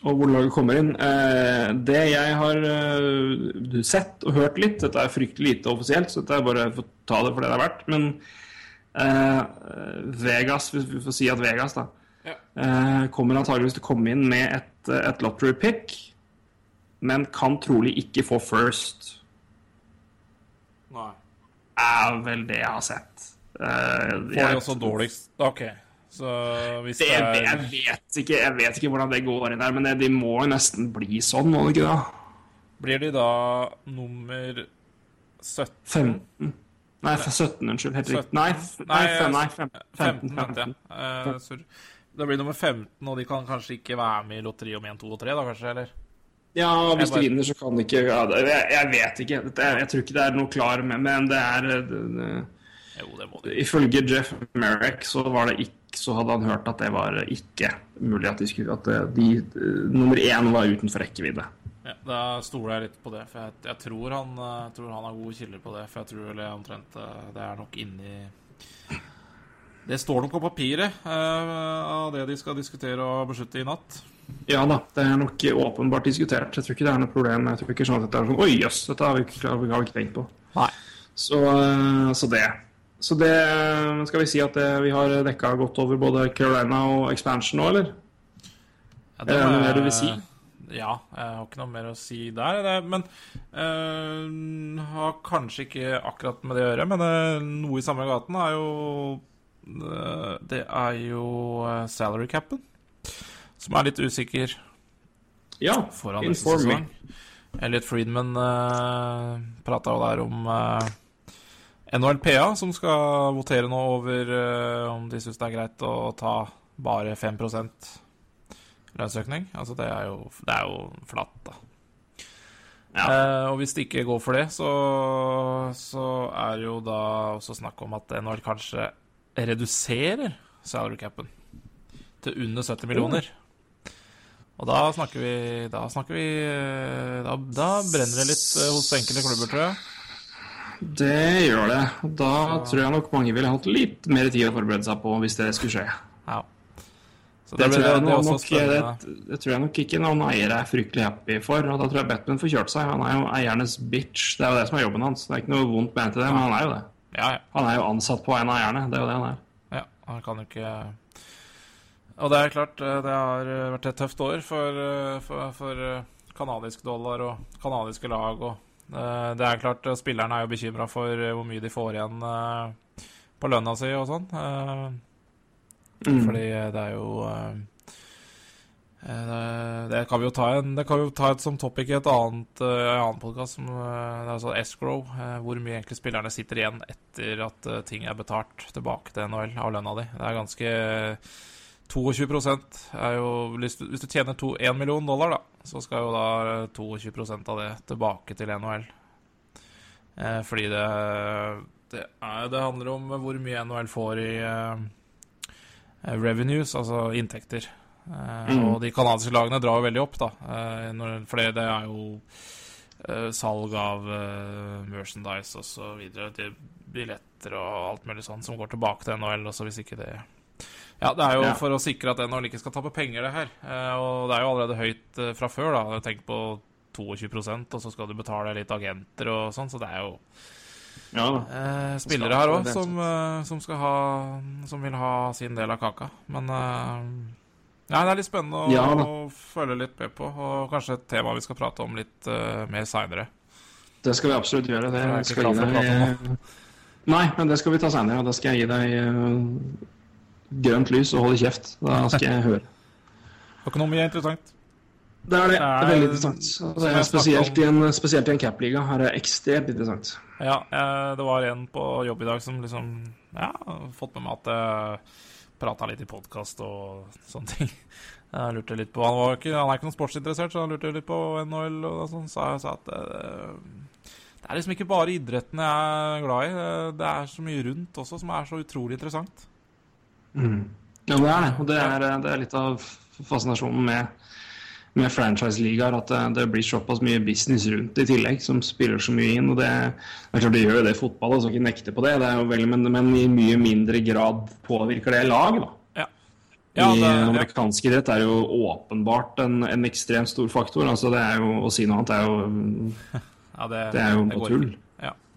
Og hvor laget kommer inn. Eh, det jeg har eh, sett og hørt litt Dette er fryktelig lite offisielt, så dette er bare for å ta det for det det er verdt. Men eh, Vegas, hvis vi får si at Vegas, da, eh, kommer antageligvis til å komme inn med et, et lottery pick, men kan trolig ikke få first. Nei. Er vel det jeg har sett. Eh, Får jeg- også dårligst OK. Så hvis det, det er jeg, vet ikke, jeg vet ikke hvordan det går inn der, men det, de må jo nesten bli sånn, må de ikke det? Blir de da nummer 17? 15? Nei, 17, unnskyld. Heter 17. Nei, nei, Nei, fem- nei, jeg- fem- 15, 15. mente jeg. Eh, sorry. Det blir nummer 15, og de kan kanskje ikke være med i lotteriet om 1, 2 og 3, da kanskje? eller? Ja, hvis bare- de vinner, så kan de ikke ja, jeg, jeg vet ikke. Jeg, jeg tror ikke det er noe klar med, men det er det, det, Jo, det. Ifølge Jeff Merrick så var det ikke så hadde han hørt at det var ikke mulig at de skulle At de, de, eh, nummer én var utenfor rekkevidde. Ja, Da stoler jeg litt på det, for jeg, jeg tror, han, jeg tror han har gode kilder på det. For jeg tror vel omtrent eh, det er nok inni Det står nok på papiret eh, av det de skal diskutere og beslutte i natt. Ja da, det er nok åpenbart diskutert. Jeg tror ikke det er noe problem. Jeg tror ikke sånn at det er sånn Oi, jøss, dette har vi ikke, har vi ikke tenkt på. Nei. Så, eh, så det. Så det Skal vi si at det, vi har dekka godt over både Carolina og expansion nå, eller? Ja, Er det noe mer du vil si? Ja, jeg har ikke noe mer å si der. Det, men øh, har kanskje ikke akkurat med det å gjøre, men øh, noe i samme gaten er jo eh, Det er jo eh, salary capen, som er litt usikker Ja, foran neste inform me. sesong. Elliot Friedman øh, prata jo der om uh, NHLPA, som skal votere nå over uh, om de syns det er greit å ta bare 5% lønnsøkning. Altså, det er jo, det er jo flatt, da. Eh, og hvis det ikke går for det, så, så er det jo da også snakk om at NHL kanskje reduserer salary capen til under 70 millioner. Og da snakker vi Da snakker vi eh, Da, da brenner det litt hos enkelte klubber, tror jeg. Det gjør det. Da tror jeg nok mange ville hatt litt mer tid å forberede seg på hvis det skulle skje. Ja. Så Det, det, tror jeg det, nok, det, tror jeg nok ikke noen eiere er fryktelig happy for. Og da tror jeg Batman får kjørt seg. Han er jo eiernes bitch. Det er jo det som er jobben hans. Det er ikke noe vondt ment i det, men han er jo det. Ja, ja. Han er jo ansatt på en av eierne. Det er jo det han er. Ja, han kan jo ikke Og det er klart, eh, det har eh, vært et tøft år for, eh, for, for kanadisk dollar og kanadiske lag. Og det er klart, eh, spillerne er jo bekymra for eh, hvor mye de får igjen eh, på lønna si og sånn. Eh, Mm. Fordi eh, det er jo eh, eh, det, kan vi jo ta en Det kan vi jo ta et som topic i et annet, eh, en annen podkast, som eh, det er altså Escrow. eh, Hvor mye egentlig spillerne sitter igjen etter at eh, ting er betalt tilbake til NHL av lønna di. Det er ganske 22 er jo Hvis du, hvis du tjener to, 1 million dollar, da, så skal jo da eh, 22 av det tilbake til NHL. Eh, fordi det det, er, det handler om hvor mye NHL får i eh, eh, revenues, altså inntekter. Eh, Mm. Og de canadiske lagene drar jo veldig opp, da. Eh, når, for det, er jo eh, salg av eh, merchandise og så videre. Billetter og alt mulig sånt som går tilbake til NHL. Også hvis ikke det Ja, det er jo Ja. for å sikre at NHL ikke skal tape penger, det her. Eh, og det er jo allerede høyt eh, fra før, da. Tenk på 22% og så skal du betale litt agenter og sånn, så det er jo Ja. Eh, spillere her òg som, eh, som Som vil ha sin del av kaka. Men eh, ja, det er litt spennende å, Ja å følge litt med på. Og kanskje et tema vi skal prate om litt uh, mer seinere. Det skal vi absolutt gjøre. Det Jeg er skal klar gi deg Nei, men det skal vi ta senere. Og da skal jeg gi deg eh, grønt lys og holde kjeft. Da skal jeg høre. Økonomi er interessant. Det er det. Det er veldig interessant. Det er spesielt i en, spesielt i en cap-liga er det ekstremt interessant. Ja, eh, det var en på jobb i dag som liksom Ja, fått med meg at jeg prata litt i podkast og sånne ting. Jeg lurte litt på Han, var ikke, han er ikke noen sportsinteressert, så han lurte litt på NHL og sånn. Så jeg sa at det, det er liksom ikke bare idretten jeg er glad i. eh, Det er så mye rundt også som er så utrolig interessant. Ja, det er det. Og det er, det er litt av fascinasjonen med, med franchise-ligaer. At det, det blir såpass mye business rundt i tillegg, som spiller så mye inn. Og det, det er klart det gjør jo det i fotball, jeg skal ikke nekte på det. det veldig, men, men i mye mindre grad påvirker det lag, da. Ja. Ja, I det, ja. amerikansk idrett er jo åpenbart en, en ekstremt stor faktor. Altså det er jo, Å si noe annet er jo, ja, det, det er jo noe tull. ikke.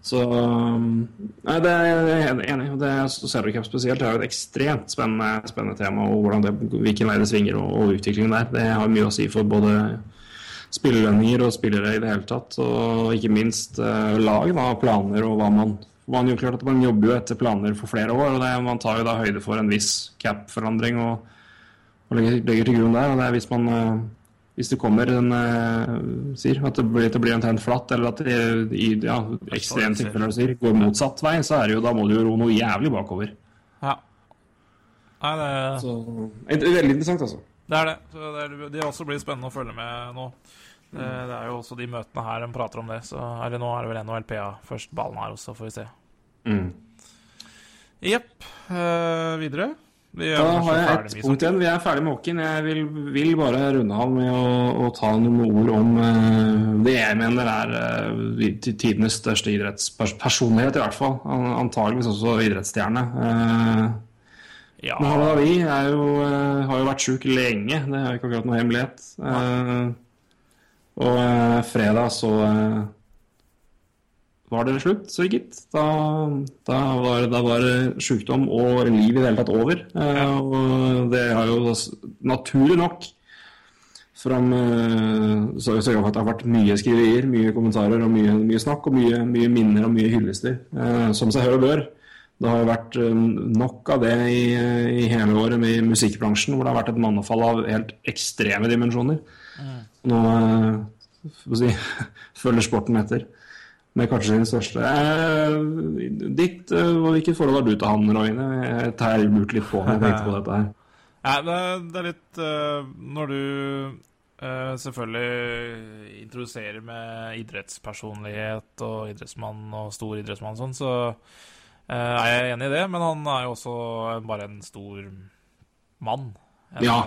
Så um, Nei, det er jeg enig i. Det er Salary Cap spesielt det er jo et ekstremt spennende, spennende tema. Og hvordan det, hvilken vei det svinger og, og utviklingen der. Det har mye å si for både spillelønninger og spillere i det hele tatt. Og ikke minst eh, lag da, planer og hva man man, jo klart at man jobber jo etter planer for flere år. og det, Man tar jo da høyde for en viss cap-forandring og, og legger, legger til grunn der. og det er Hvis man eh, hvis det kommer en uh, sier at det blir, det blir omtrent flatt, eller at det i ja, ekstreme tilfeller du sier, går motsatt vei, så er det jo, da må du jo ro noe jævlig bakover. ja. Nei, det, Så, det er veldig interessant, altså. Det er det. Så det, er, det også blir spennende å følge med nå. Det, det er jo også de møtene her de prater om det. Så, eller nå er det vel NHLPA først ballen her også, får vi se. Mm. Jepp. Eh, videre. Da har jeg et ett punkt igjen. Vi er ferdig med Håken. Jeg vil, vil bare runde av med å, å ta noen ord om uh, det jeg mener er uh, tidenes største idrettspersonlighet, i hvert fall. An- Antageligvis også idrettsstjerne. Uh, Ja, er jo, eh, har jo vært sjuk lenge, det er jo ikke akkurat noe hemmelighet. Og fredag så var det slutt, så gitt. Da, da, var, da var det sjukdom og liv i det hele tatt over. Eh, og det har jo naturlig nok fram eh, så jeg at det har vært mye skriverier, mye kommentarer og mye, mye snakk og mye, mye minner og mye hyllester, eh, som seg hør og bør. Det har jo vært nok av det i, i hele året med i musikkbransjen, hvor det har vært et mannefall av helt ekstreme dimensjoner. Nå eh, si, følger sporten etter. Med kanskje sin største. Eh, ditt, eh, Hvilket forhold har du til han, Roine? Jeg tar- jeg lurte litt på når jeg tenkte på dette her. Ja, det, det er litt uh, Når du uh, selvfølgelig introduserer med idrettspersonlighet og idrettsmann og stor idrettsmann og sånn, så uh, er jeg enig i det. Men han er jo også bare en stor mann. En, Ja.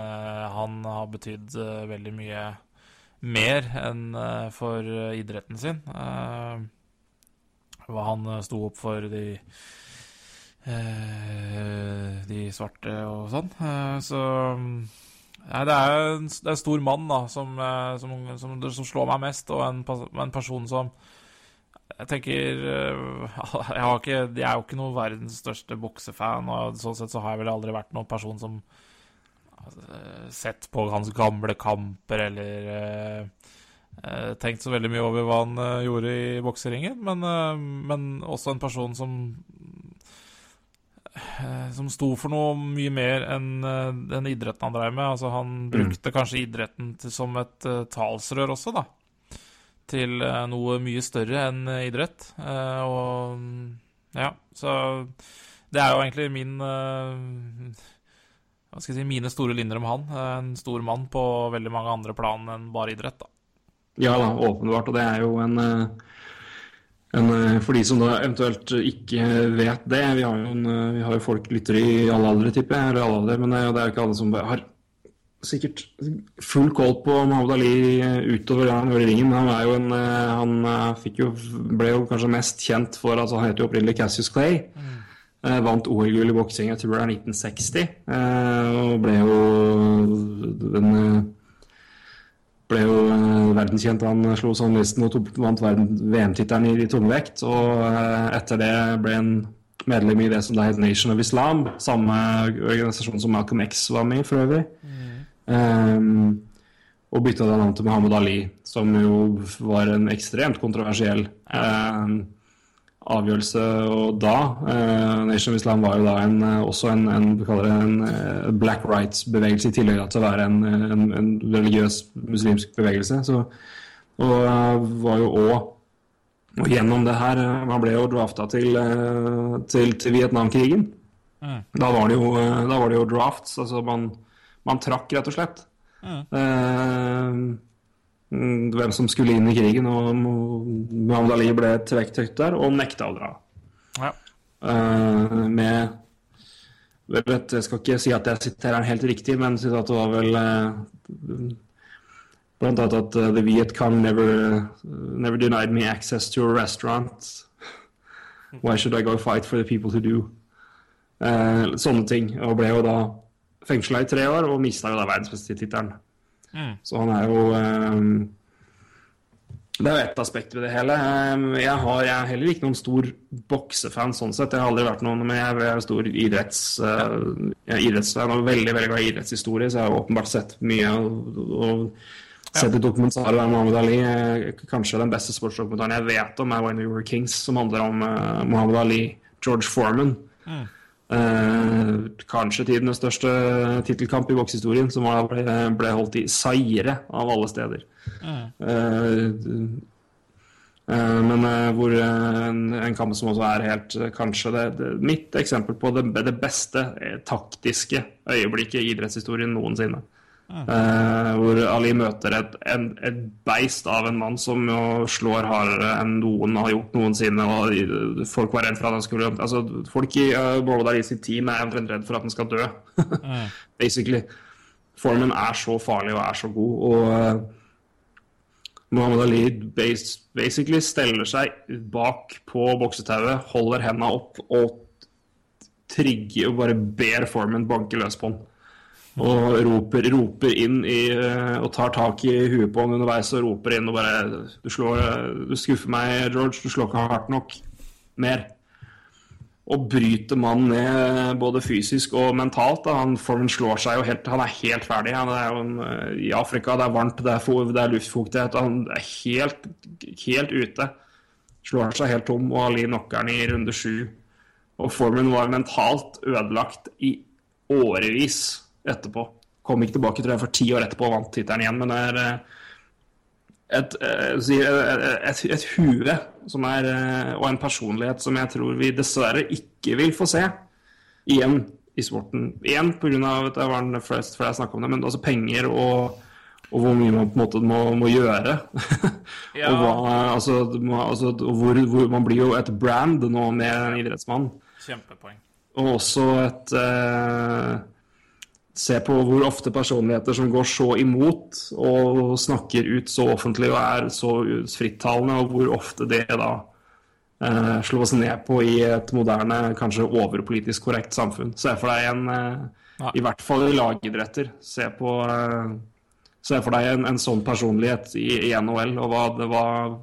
han har betydd veldig mye mer enn for idretten sin. Eh, hva han eh, sto opp for de eh, de svarte og sånn. Eh, så Nei, det er en, det er en stor mann da, som, som, som, som slår meg mest, og en, en person som Jeg tenker jeg, ikke, jeg er jo ikke noen verdens største boksefan, og sånn sett så har jeg vel aldri vært noen person som har sett på hans gamle kamper eller tenkt så veldig mye over hva han eh, gjorde i bokseringen, men, eh, men også en person som eh, som sto for noe mye mer enn eh, den idretten han drev med. Altså, han brukte kanskje idretten til, som et eh, talsrør også, da. Til eh, noe mye større enn eh, idrett. Eh, og ja, så det er jo egentlig min eh, Hva skal jeg si Mine store linjer om han. Eh, En stor mann på veldig mange andre plan enn bare idrett, da. Ja da, åpenbart. Og det er jo en, eh, en eh, For de som da eventuelt ikke vet det Vi har jo, en, eh, vi har jo folk lyttere i alle aldre, tipper jeg. Eller alle aldre, men det det er jo ikke alle som har sikkert full koll på Mahmoud Ali utover ja, han i ringen. Men han er jo en Han jo, ble jo kanskje mest kjent for altså han heter jo opprinnelig Cassius Clay. Eh, vant OL-gull i boksing, jeg tror det er 1960. eh, og ble jo den ble jo verdenskjent verdenskjent. Han slo Sonlisten og tok, vant VM-tittelen i, i tungvekt. Og eh, etter det ble han medlem i det som da het Nation of Islam. Samme organisasjon som Malcolm X var med i, for øvrig. Ehm, og bytta da navn til Muhammad Ali, som jo var en ekstremt kontroversiell ehm, avgjørelse. Og da eh, Nation of Islam var jo da en, eh, også en, en, en eh, black rights-bevegelse, i tillegg til å være en, en, en religiøs muslimsk bevegelse. Så, og eh, var jo òg og gjennom det her Man ble jo drafta til, eh, til, til Vietnamkrigen. Da, var det jo, eh, da var det jo drafts. Altså man, man trakk, rett og slett. Eh, mm, hvem som skulle inn i krigen. Og Muhammad Ali ble trukket der og nekta å dra. Ja. Uh, med vel, Jeg skal ikke si at jeg siterer den helt riktig, men sitatet var vel uh, Blant annet at uh, the Viet Cong never, never denied me access to a restaurant. Why should I go fight for the people who do? Sånne ting. Og ble jo da fengsla i tre år og mista jo da verdensmestertittelen. Så han er jo um, Det er jo ett aspekt ved det hele. Eh, Jeg, har, jeg er heller ikke noen stor boksefan sånn sett. Jeg har aldri vært noen, men jeg er stor idretts, uh, jeg idrettsfan og veldig veldig glad i idrettshistorie, så jeg har åpenbart sett mye. og, og Sett et dokumentar av Muhammad Ali. Kanskje den beste sportsdokumentaren jeg vet om, er When We Were Kings, som handler om uh, Muhammad Ali, George Foreman. Eh, kanskje tidenes største tittelkamp i boksehistorien, som ble, ble holdt i seire av alle steder. Eh, eh, men eh, hvor en, en kamp som også er helt eh, kanskje det, det, mitt eksempel på det, det beste eh, taktiske øyeblikket i idrettshistorien noensinne. Eh, hvor Ali møter et, en, et beist av en mann som jo slår hardere enn noen har gjort noensinne. og Folk var redd for at han skulle altså, Folk i uh, Muhammad Ali sitt team er eventuelt redd for at han skal dø. Basically. Formen er så farlig og er så god. og uh, Muhammad Ali bas basically steller seg bak på boksetauet, holder henda opp og trigger og bare ber Formen banke løs på han. Og roper, roper inn i eh, og tar tak i huet på han underveis og roper inn og bare Du slår Du skuffer meg, George. Du slår ikke hardt nok. Mer. Og bryter mannen ned både fysisk og mentalt. Da. Han, Foreman slår seg jo helt Han er helt ferdig. Han er jo en, eh, I Afrika det er varmt, det er, det er luftfuktighet. Han er helt, helt ute. Slår seg helt tom, og har Lee knockeren i runde sju. Og Foreman var mentalt ødelagt i årevis etterpå. Kom ikke tilbake tror jeg, for ti år etterpå og vant tittelen igjen, men det er eh, et, eh, eh, et, et hue som er, eh, og en personlighet som jeg tror vi dessverre ikke vil få se igjen i sporten. Igjen pga. det var den flest før jeg snakket om det, men altså penger og, og hvor mye man på en måte må, må gjøre. Ja. og hva, altså, altså, hvor, hvor man blir jo et brand nå med en idrettsmann. Kjempepoeng. Og også et eh, Se på hvor ofte personligheter som går så imot og snakker ut så offentlig og er så frittalende, og hvor ofte det da eh, slås ned på i et moderne, kanskje overpolitisk korrekt samfunn. Se for deg en eh, I hvert fall i lagidretter. Se på eh, Se for deg en, en sånn personlighet i, i NHL, og hva det var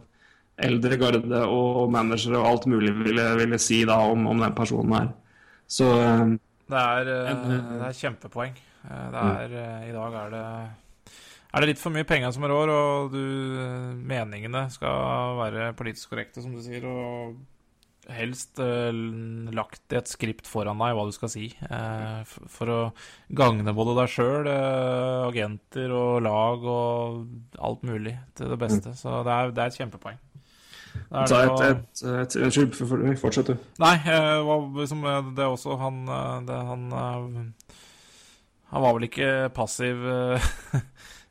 eldre garde og managere og alt mulig ville, ville si da om, om den personen her. Så eh, Det er, eh, det er kjempepoeng. Eh, Det er, eh, I dag er det er det litt for mye penger som rår, og du, meningene skal være politisk korrekte, som du sier, og helst uh, lagt et skript foran deg hva du skal si, uh, for å gagne både deg sjøl, agenter og lag og alt mulig til det beste. Så det er, det er et kjempepoeng. Ta det et, et, et, Unnskyld, for- for- fortsett du. Nei, eh, det er også han eh, det, Han eh, Han var vel ikke passiv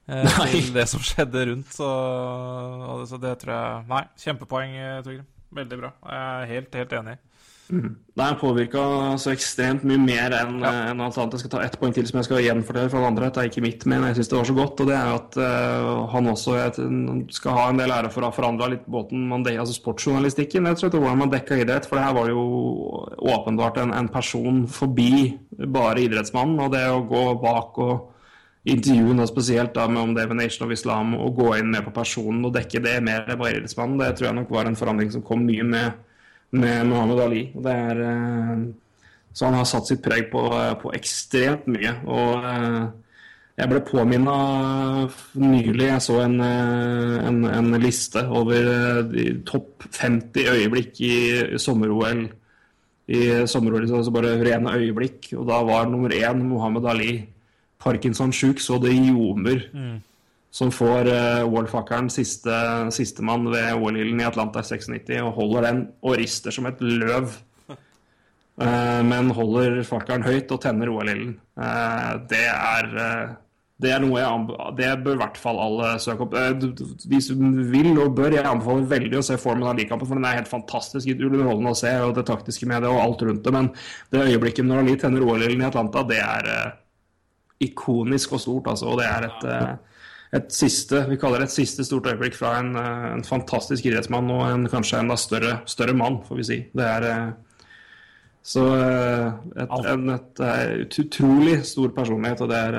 til det som skjedde rundt, så, så det tror jeg Nei, kjempepoeng, Torgrim. Veldig bra. Jeg er helt, helt enig. Nei, er påvirka så ekstremt mye mer enn Ja. en alt annet. Jeg skal ta ett poeng til som jeg skal gjenfortelle fra det andre. Det er ikke mitt, men jeg syns det var så godt. Og det er at uh, han også skal ha en del ære for å ha forandra litt båten man de, altså sportsjournalistikken. Jeg tror det hvordan man dekka idrett. For det her var jo åpenbart en, en person forbi bare idrettsmannen. Og det å gå bak og intervjue noe spesielt da med om det er Nation of Islam, og gå inn mer på personen og dekke det mer enn bare idrettsmannen, det tror jeg nok var en forandring som kom mye med med Mohammed Ali. Det er, eh, så han har satt sitt preg på, på ekstremt mye. Og eh, jeg ble påminna nylig, jeg så en, eh, en, en liste over eh, topp 50 øyeblikk i sommer-OL. I sommer-OL, altså bare rene øyeblikk. Og da var nummer én Mohammed Ali. Parkinson-sjuk så det ljomer som får uh, Wall-fakkeren, siste, sistemann ved OL-ilden i Atlanta i 96, og holder den og rister som et løv. Uh, men holder fakkelen høyt og tenner OL-ilden. Uh, det eh, det er noe jeg anbefaler, Det bør i hvert fall alle søke opp. Eh, De som vil og bør, jeg anbefaler veldig å se Formen av kampen for den er helt fantastisk underholdende å se, og det taktiske med det og alt rundt det. Men det øyeblikket når Ali tenner OL-ilden i Atlanta, det er eh, ikonisk og stort, altså. Og det er et, eh, et siste vi kaller det et siste stort øyeblikk fra en, eh, en fantastisk idrettsmann og en kanskje enda større, større mann, får vi si. Det er eh, så eh, et, en et, et, utrolig stor personlighet, og det er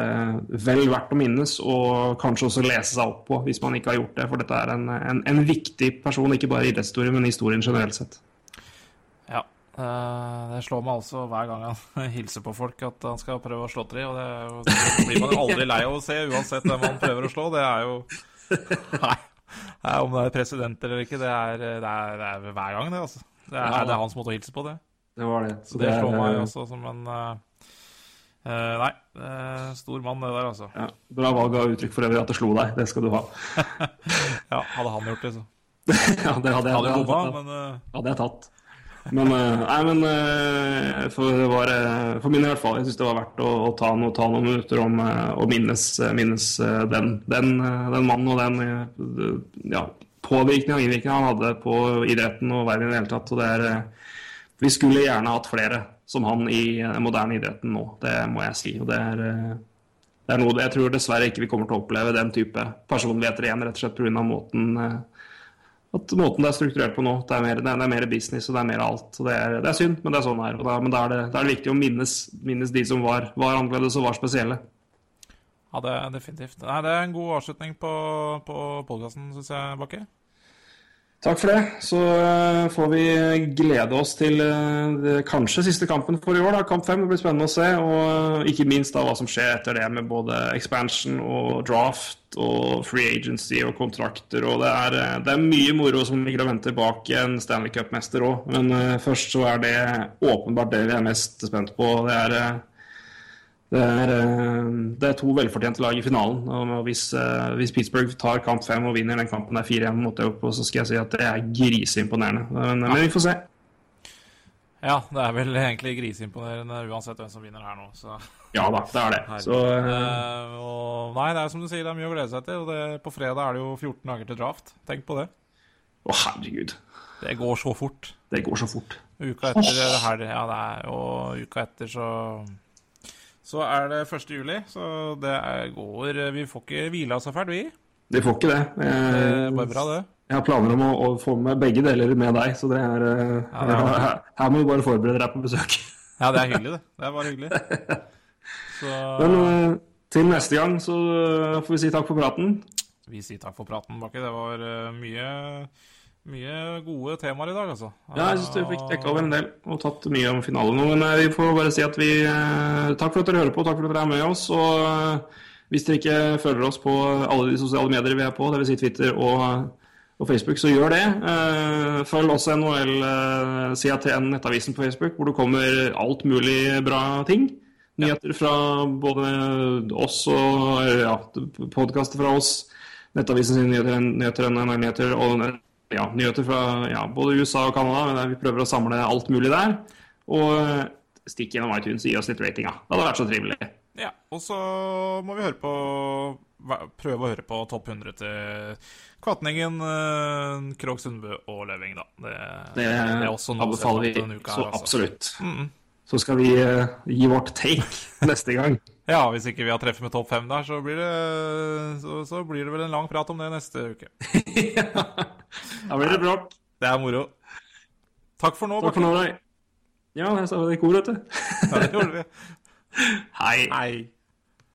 vel verdt å minnes og kanskje også lese seg opp på hvis man ikke har gjort det. For dette er en, en, en viktig person, ikke bare i idrettshistorie, men i historien generelt sett. Eh, det slår meg altså hver gang han hilser på folk at han skal prøve å slå tre, og det, er det blir man jo aldri lei av å se, uansett hvem han prøver å slå. Det er jo Nei. Nei, om det er president eller ikke, det er, det er, det er hver gang, det, altså. Det er, det er hans måte å hilse på, det. Det var det. Så det slår er, meg også som en eh, Nei, uh, stor mann, det der, altså. Ja, bra valg av uttrykk for øvrig at det slo deg. Det skal du ha. Ja, hadde han gjort det, så. ja, det hadde jeg, Hadde jeg, bomma, men uh, hadde jeg tatt. Men, eh, nei, men eh, for, det var, eh, for min i hvert fall, jeg syns det var verdt å, å ta, noe, ta, noen minutter om å minnes, minnes den, den, den, mannen og den ja, påvirkning og innvirkning han hadde på idretten og verden i det hele tatt. Og det er, vi skulle gjerne hatt flere som han i den moderne idretten nå, det må jeg si. og det er det er noe jeg tror dessverre ikke vi kommer til å oppleve den type personligheter igjen, rett og slett pga. måten at måten det er strukturert på nå, det er mer, det er mer business og det er mer alt. Det er, det er, synd, men det er sånn det er. Men da er er det viktig å minnes, minnes, de som var, var annerledes og var spesielle. Ja, det er definitivt. Nei, det er en god avslutning på, på podkasten, syns jeg, Bakke. Takk for det. Så uh, får vi glede oss til det, kanskje siste kampen for i år, da, kamp fem. Det blir spennende å se. Og uh, ikke minst da hva som skjer etter det med både expansion og draft og free agency og kontrakter. Og det er, det er mye moro som ligger og venter bak en Stanley Cup-mester òg. Men først så er det åpenbart det vi er mest spent på. Det er det er, eh, det er, to velfortjente lag i finalen. og Hvis, eh, hvis Pittsburgh tar kamp fem og vinner den kampen der 4-1 mot Europa, så skal jeg si at det er griseimponerende. Men, ja. men, vi får se. Ja, det er vel egentlig griseimponerende uansett hvem som vinner her nå. Så. Ja da, det er det. Så, uh... og, nei, det er som du sier, det er mye å glede seg til. Og det, på fredag er det jo 14 dager til draft. Tenk på det. Å, herregud. Det går så fort. Det går så fort. Uka etter her, ja, det er, og uka etter så så er det 1. juli, så det går Vi får ikke hvila så fælt, vi. Vi får ikke det. Jeg, det er bare bra, det. Jeg har planer om å, å, få med begge deler med deg, så det er, eh, ja, det er her, her, må du bare forberede deg på besøk. Ja, det er hyggelig, det. Det er bare hyggelig. Så... Men uh, til neste gang så uh, får vi si takk for praten. Vi sier takk for praten, Bakke. Det var mye mye gode temaer i dag, altså. Ja, jeg syns du fikk dekka over en del og tatt mye om finalen nå. Men eh, vi får bare si at vi eh, Takk for at dere hører på, takk for at dere er med oss. Og eh, hvis dere ikke følger oss på alle de sosiale medier vi er på, dvs. Si Twitter og, og, Facebook, så gjør det. Følg også NHL CATN Nettavisen på Facebook, hvor det kommer alt mulig bra ting. Nyheter fra både oss og ja, podkaster fra oss. Nettavisen sine nyheter, nyheter, nyheter og ja, nyheter fra ja, både USA og Canada. Men vi prøver å samle alt mulig der. Og eh, stikk gjennom iTunes og gi oss litt rating. Ja. Det hadde vært så trivelig. Ja, og så må vi høre på prøve å høre på topp 100 til Kvatningen, eh, Krog Sundbø og Løving, da. Det, det, det er anbefaler vi så altså. absolutt. Mm -mm. Så skal vi uh, gi vårt take neste gang. Ja, hvis ikke vi har treffet med topp fem der, så blir, det, så, så blir det vel en lang prat om det neste uke. ja. Da blir det bråk. Det er moro. Takk for nå, Takk for nå, deg. Ja, jeg sa det i kor, vet du. ja, det gjorde vi. Hei. Hei.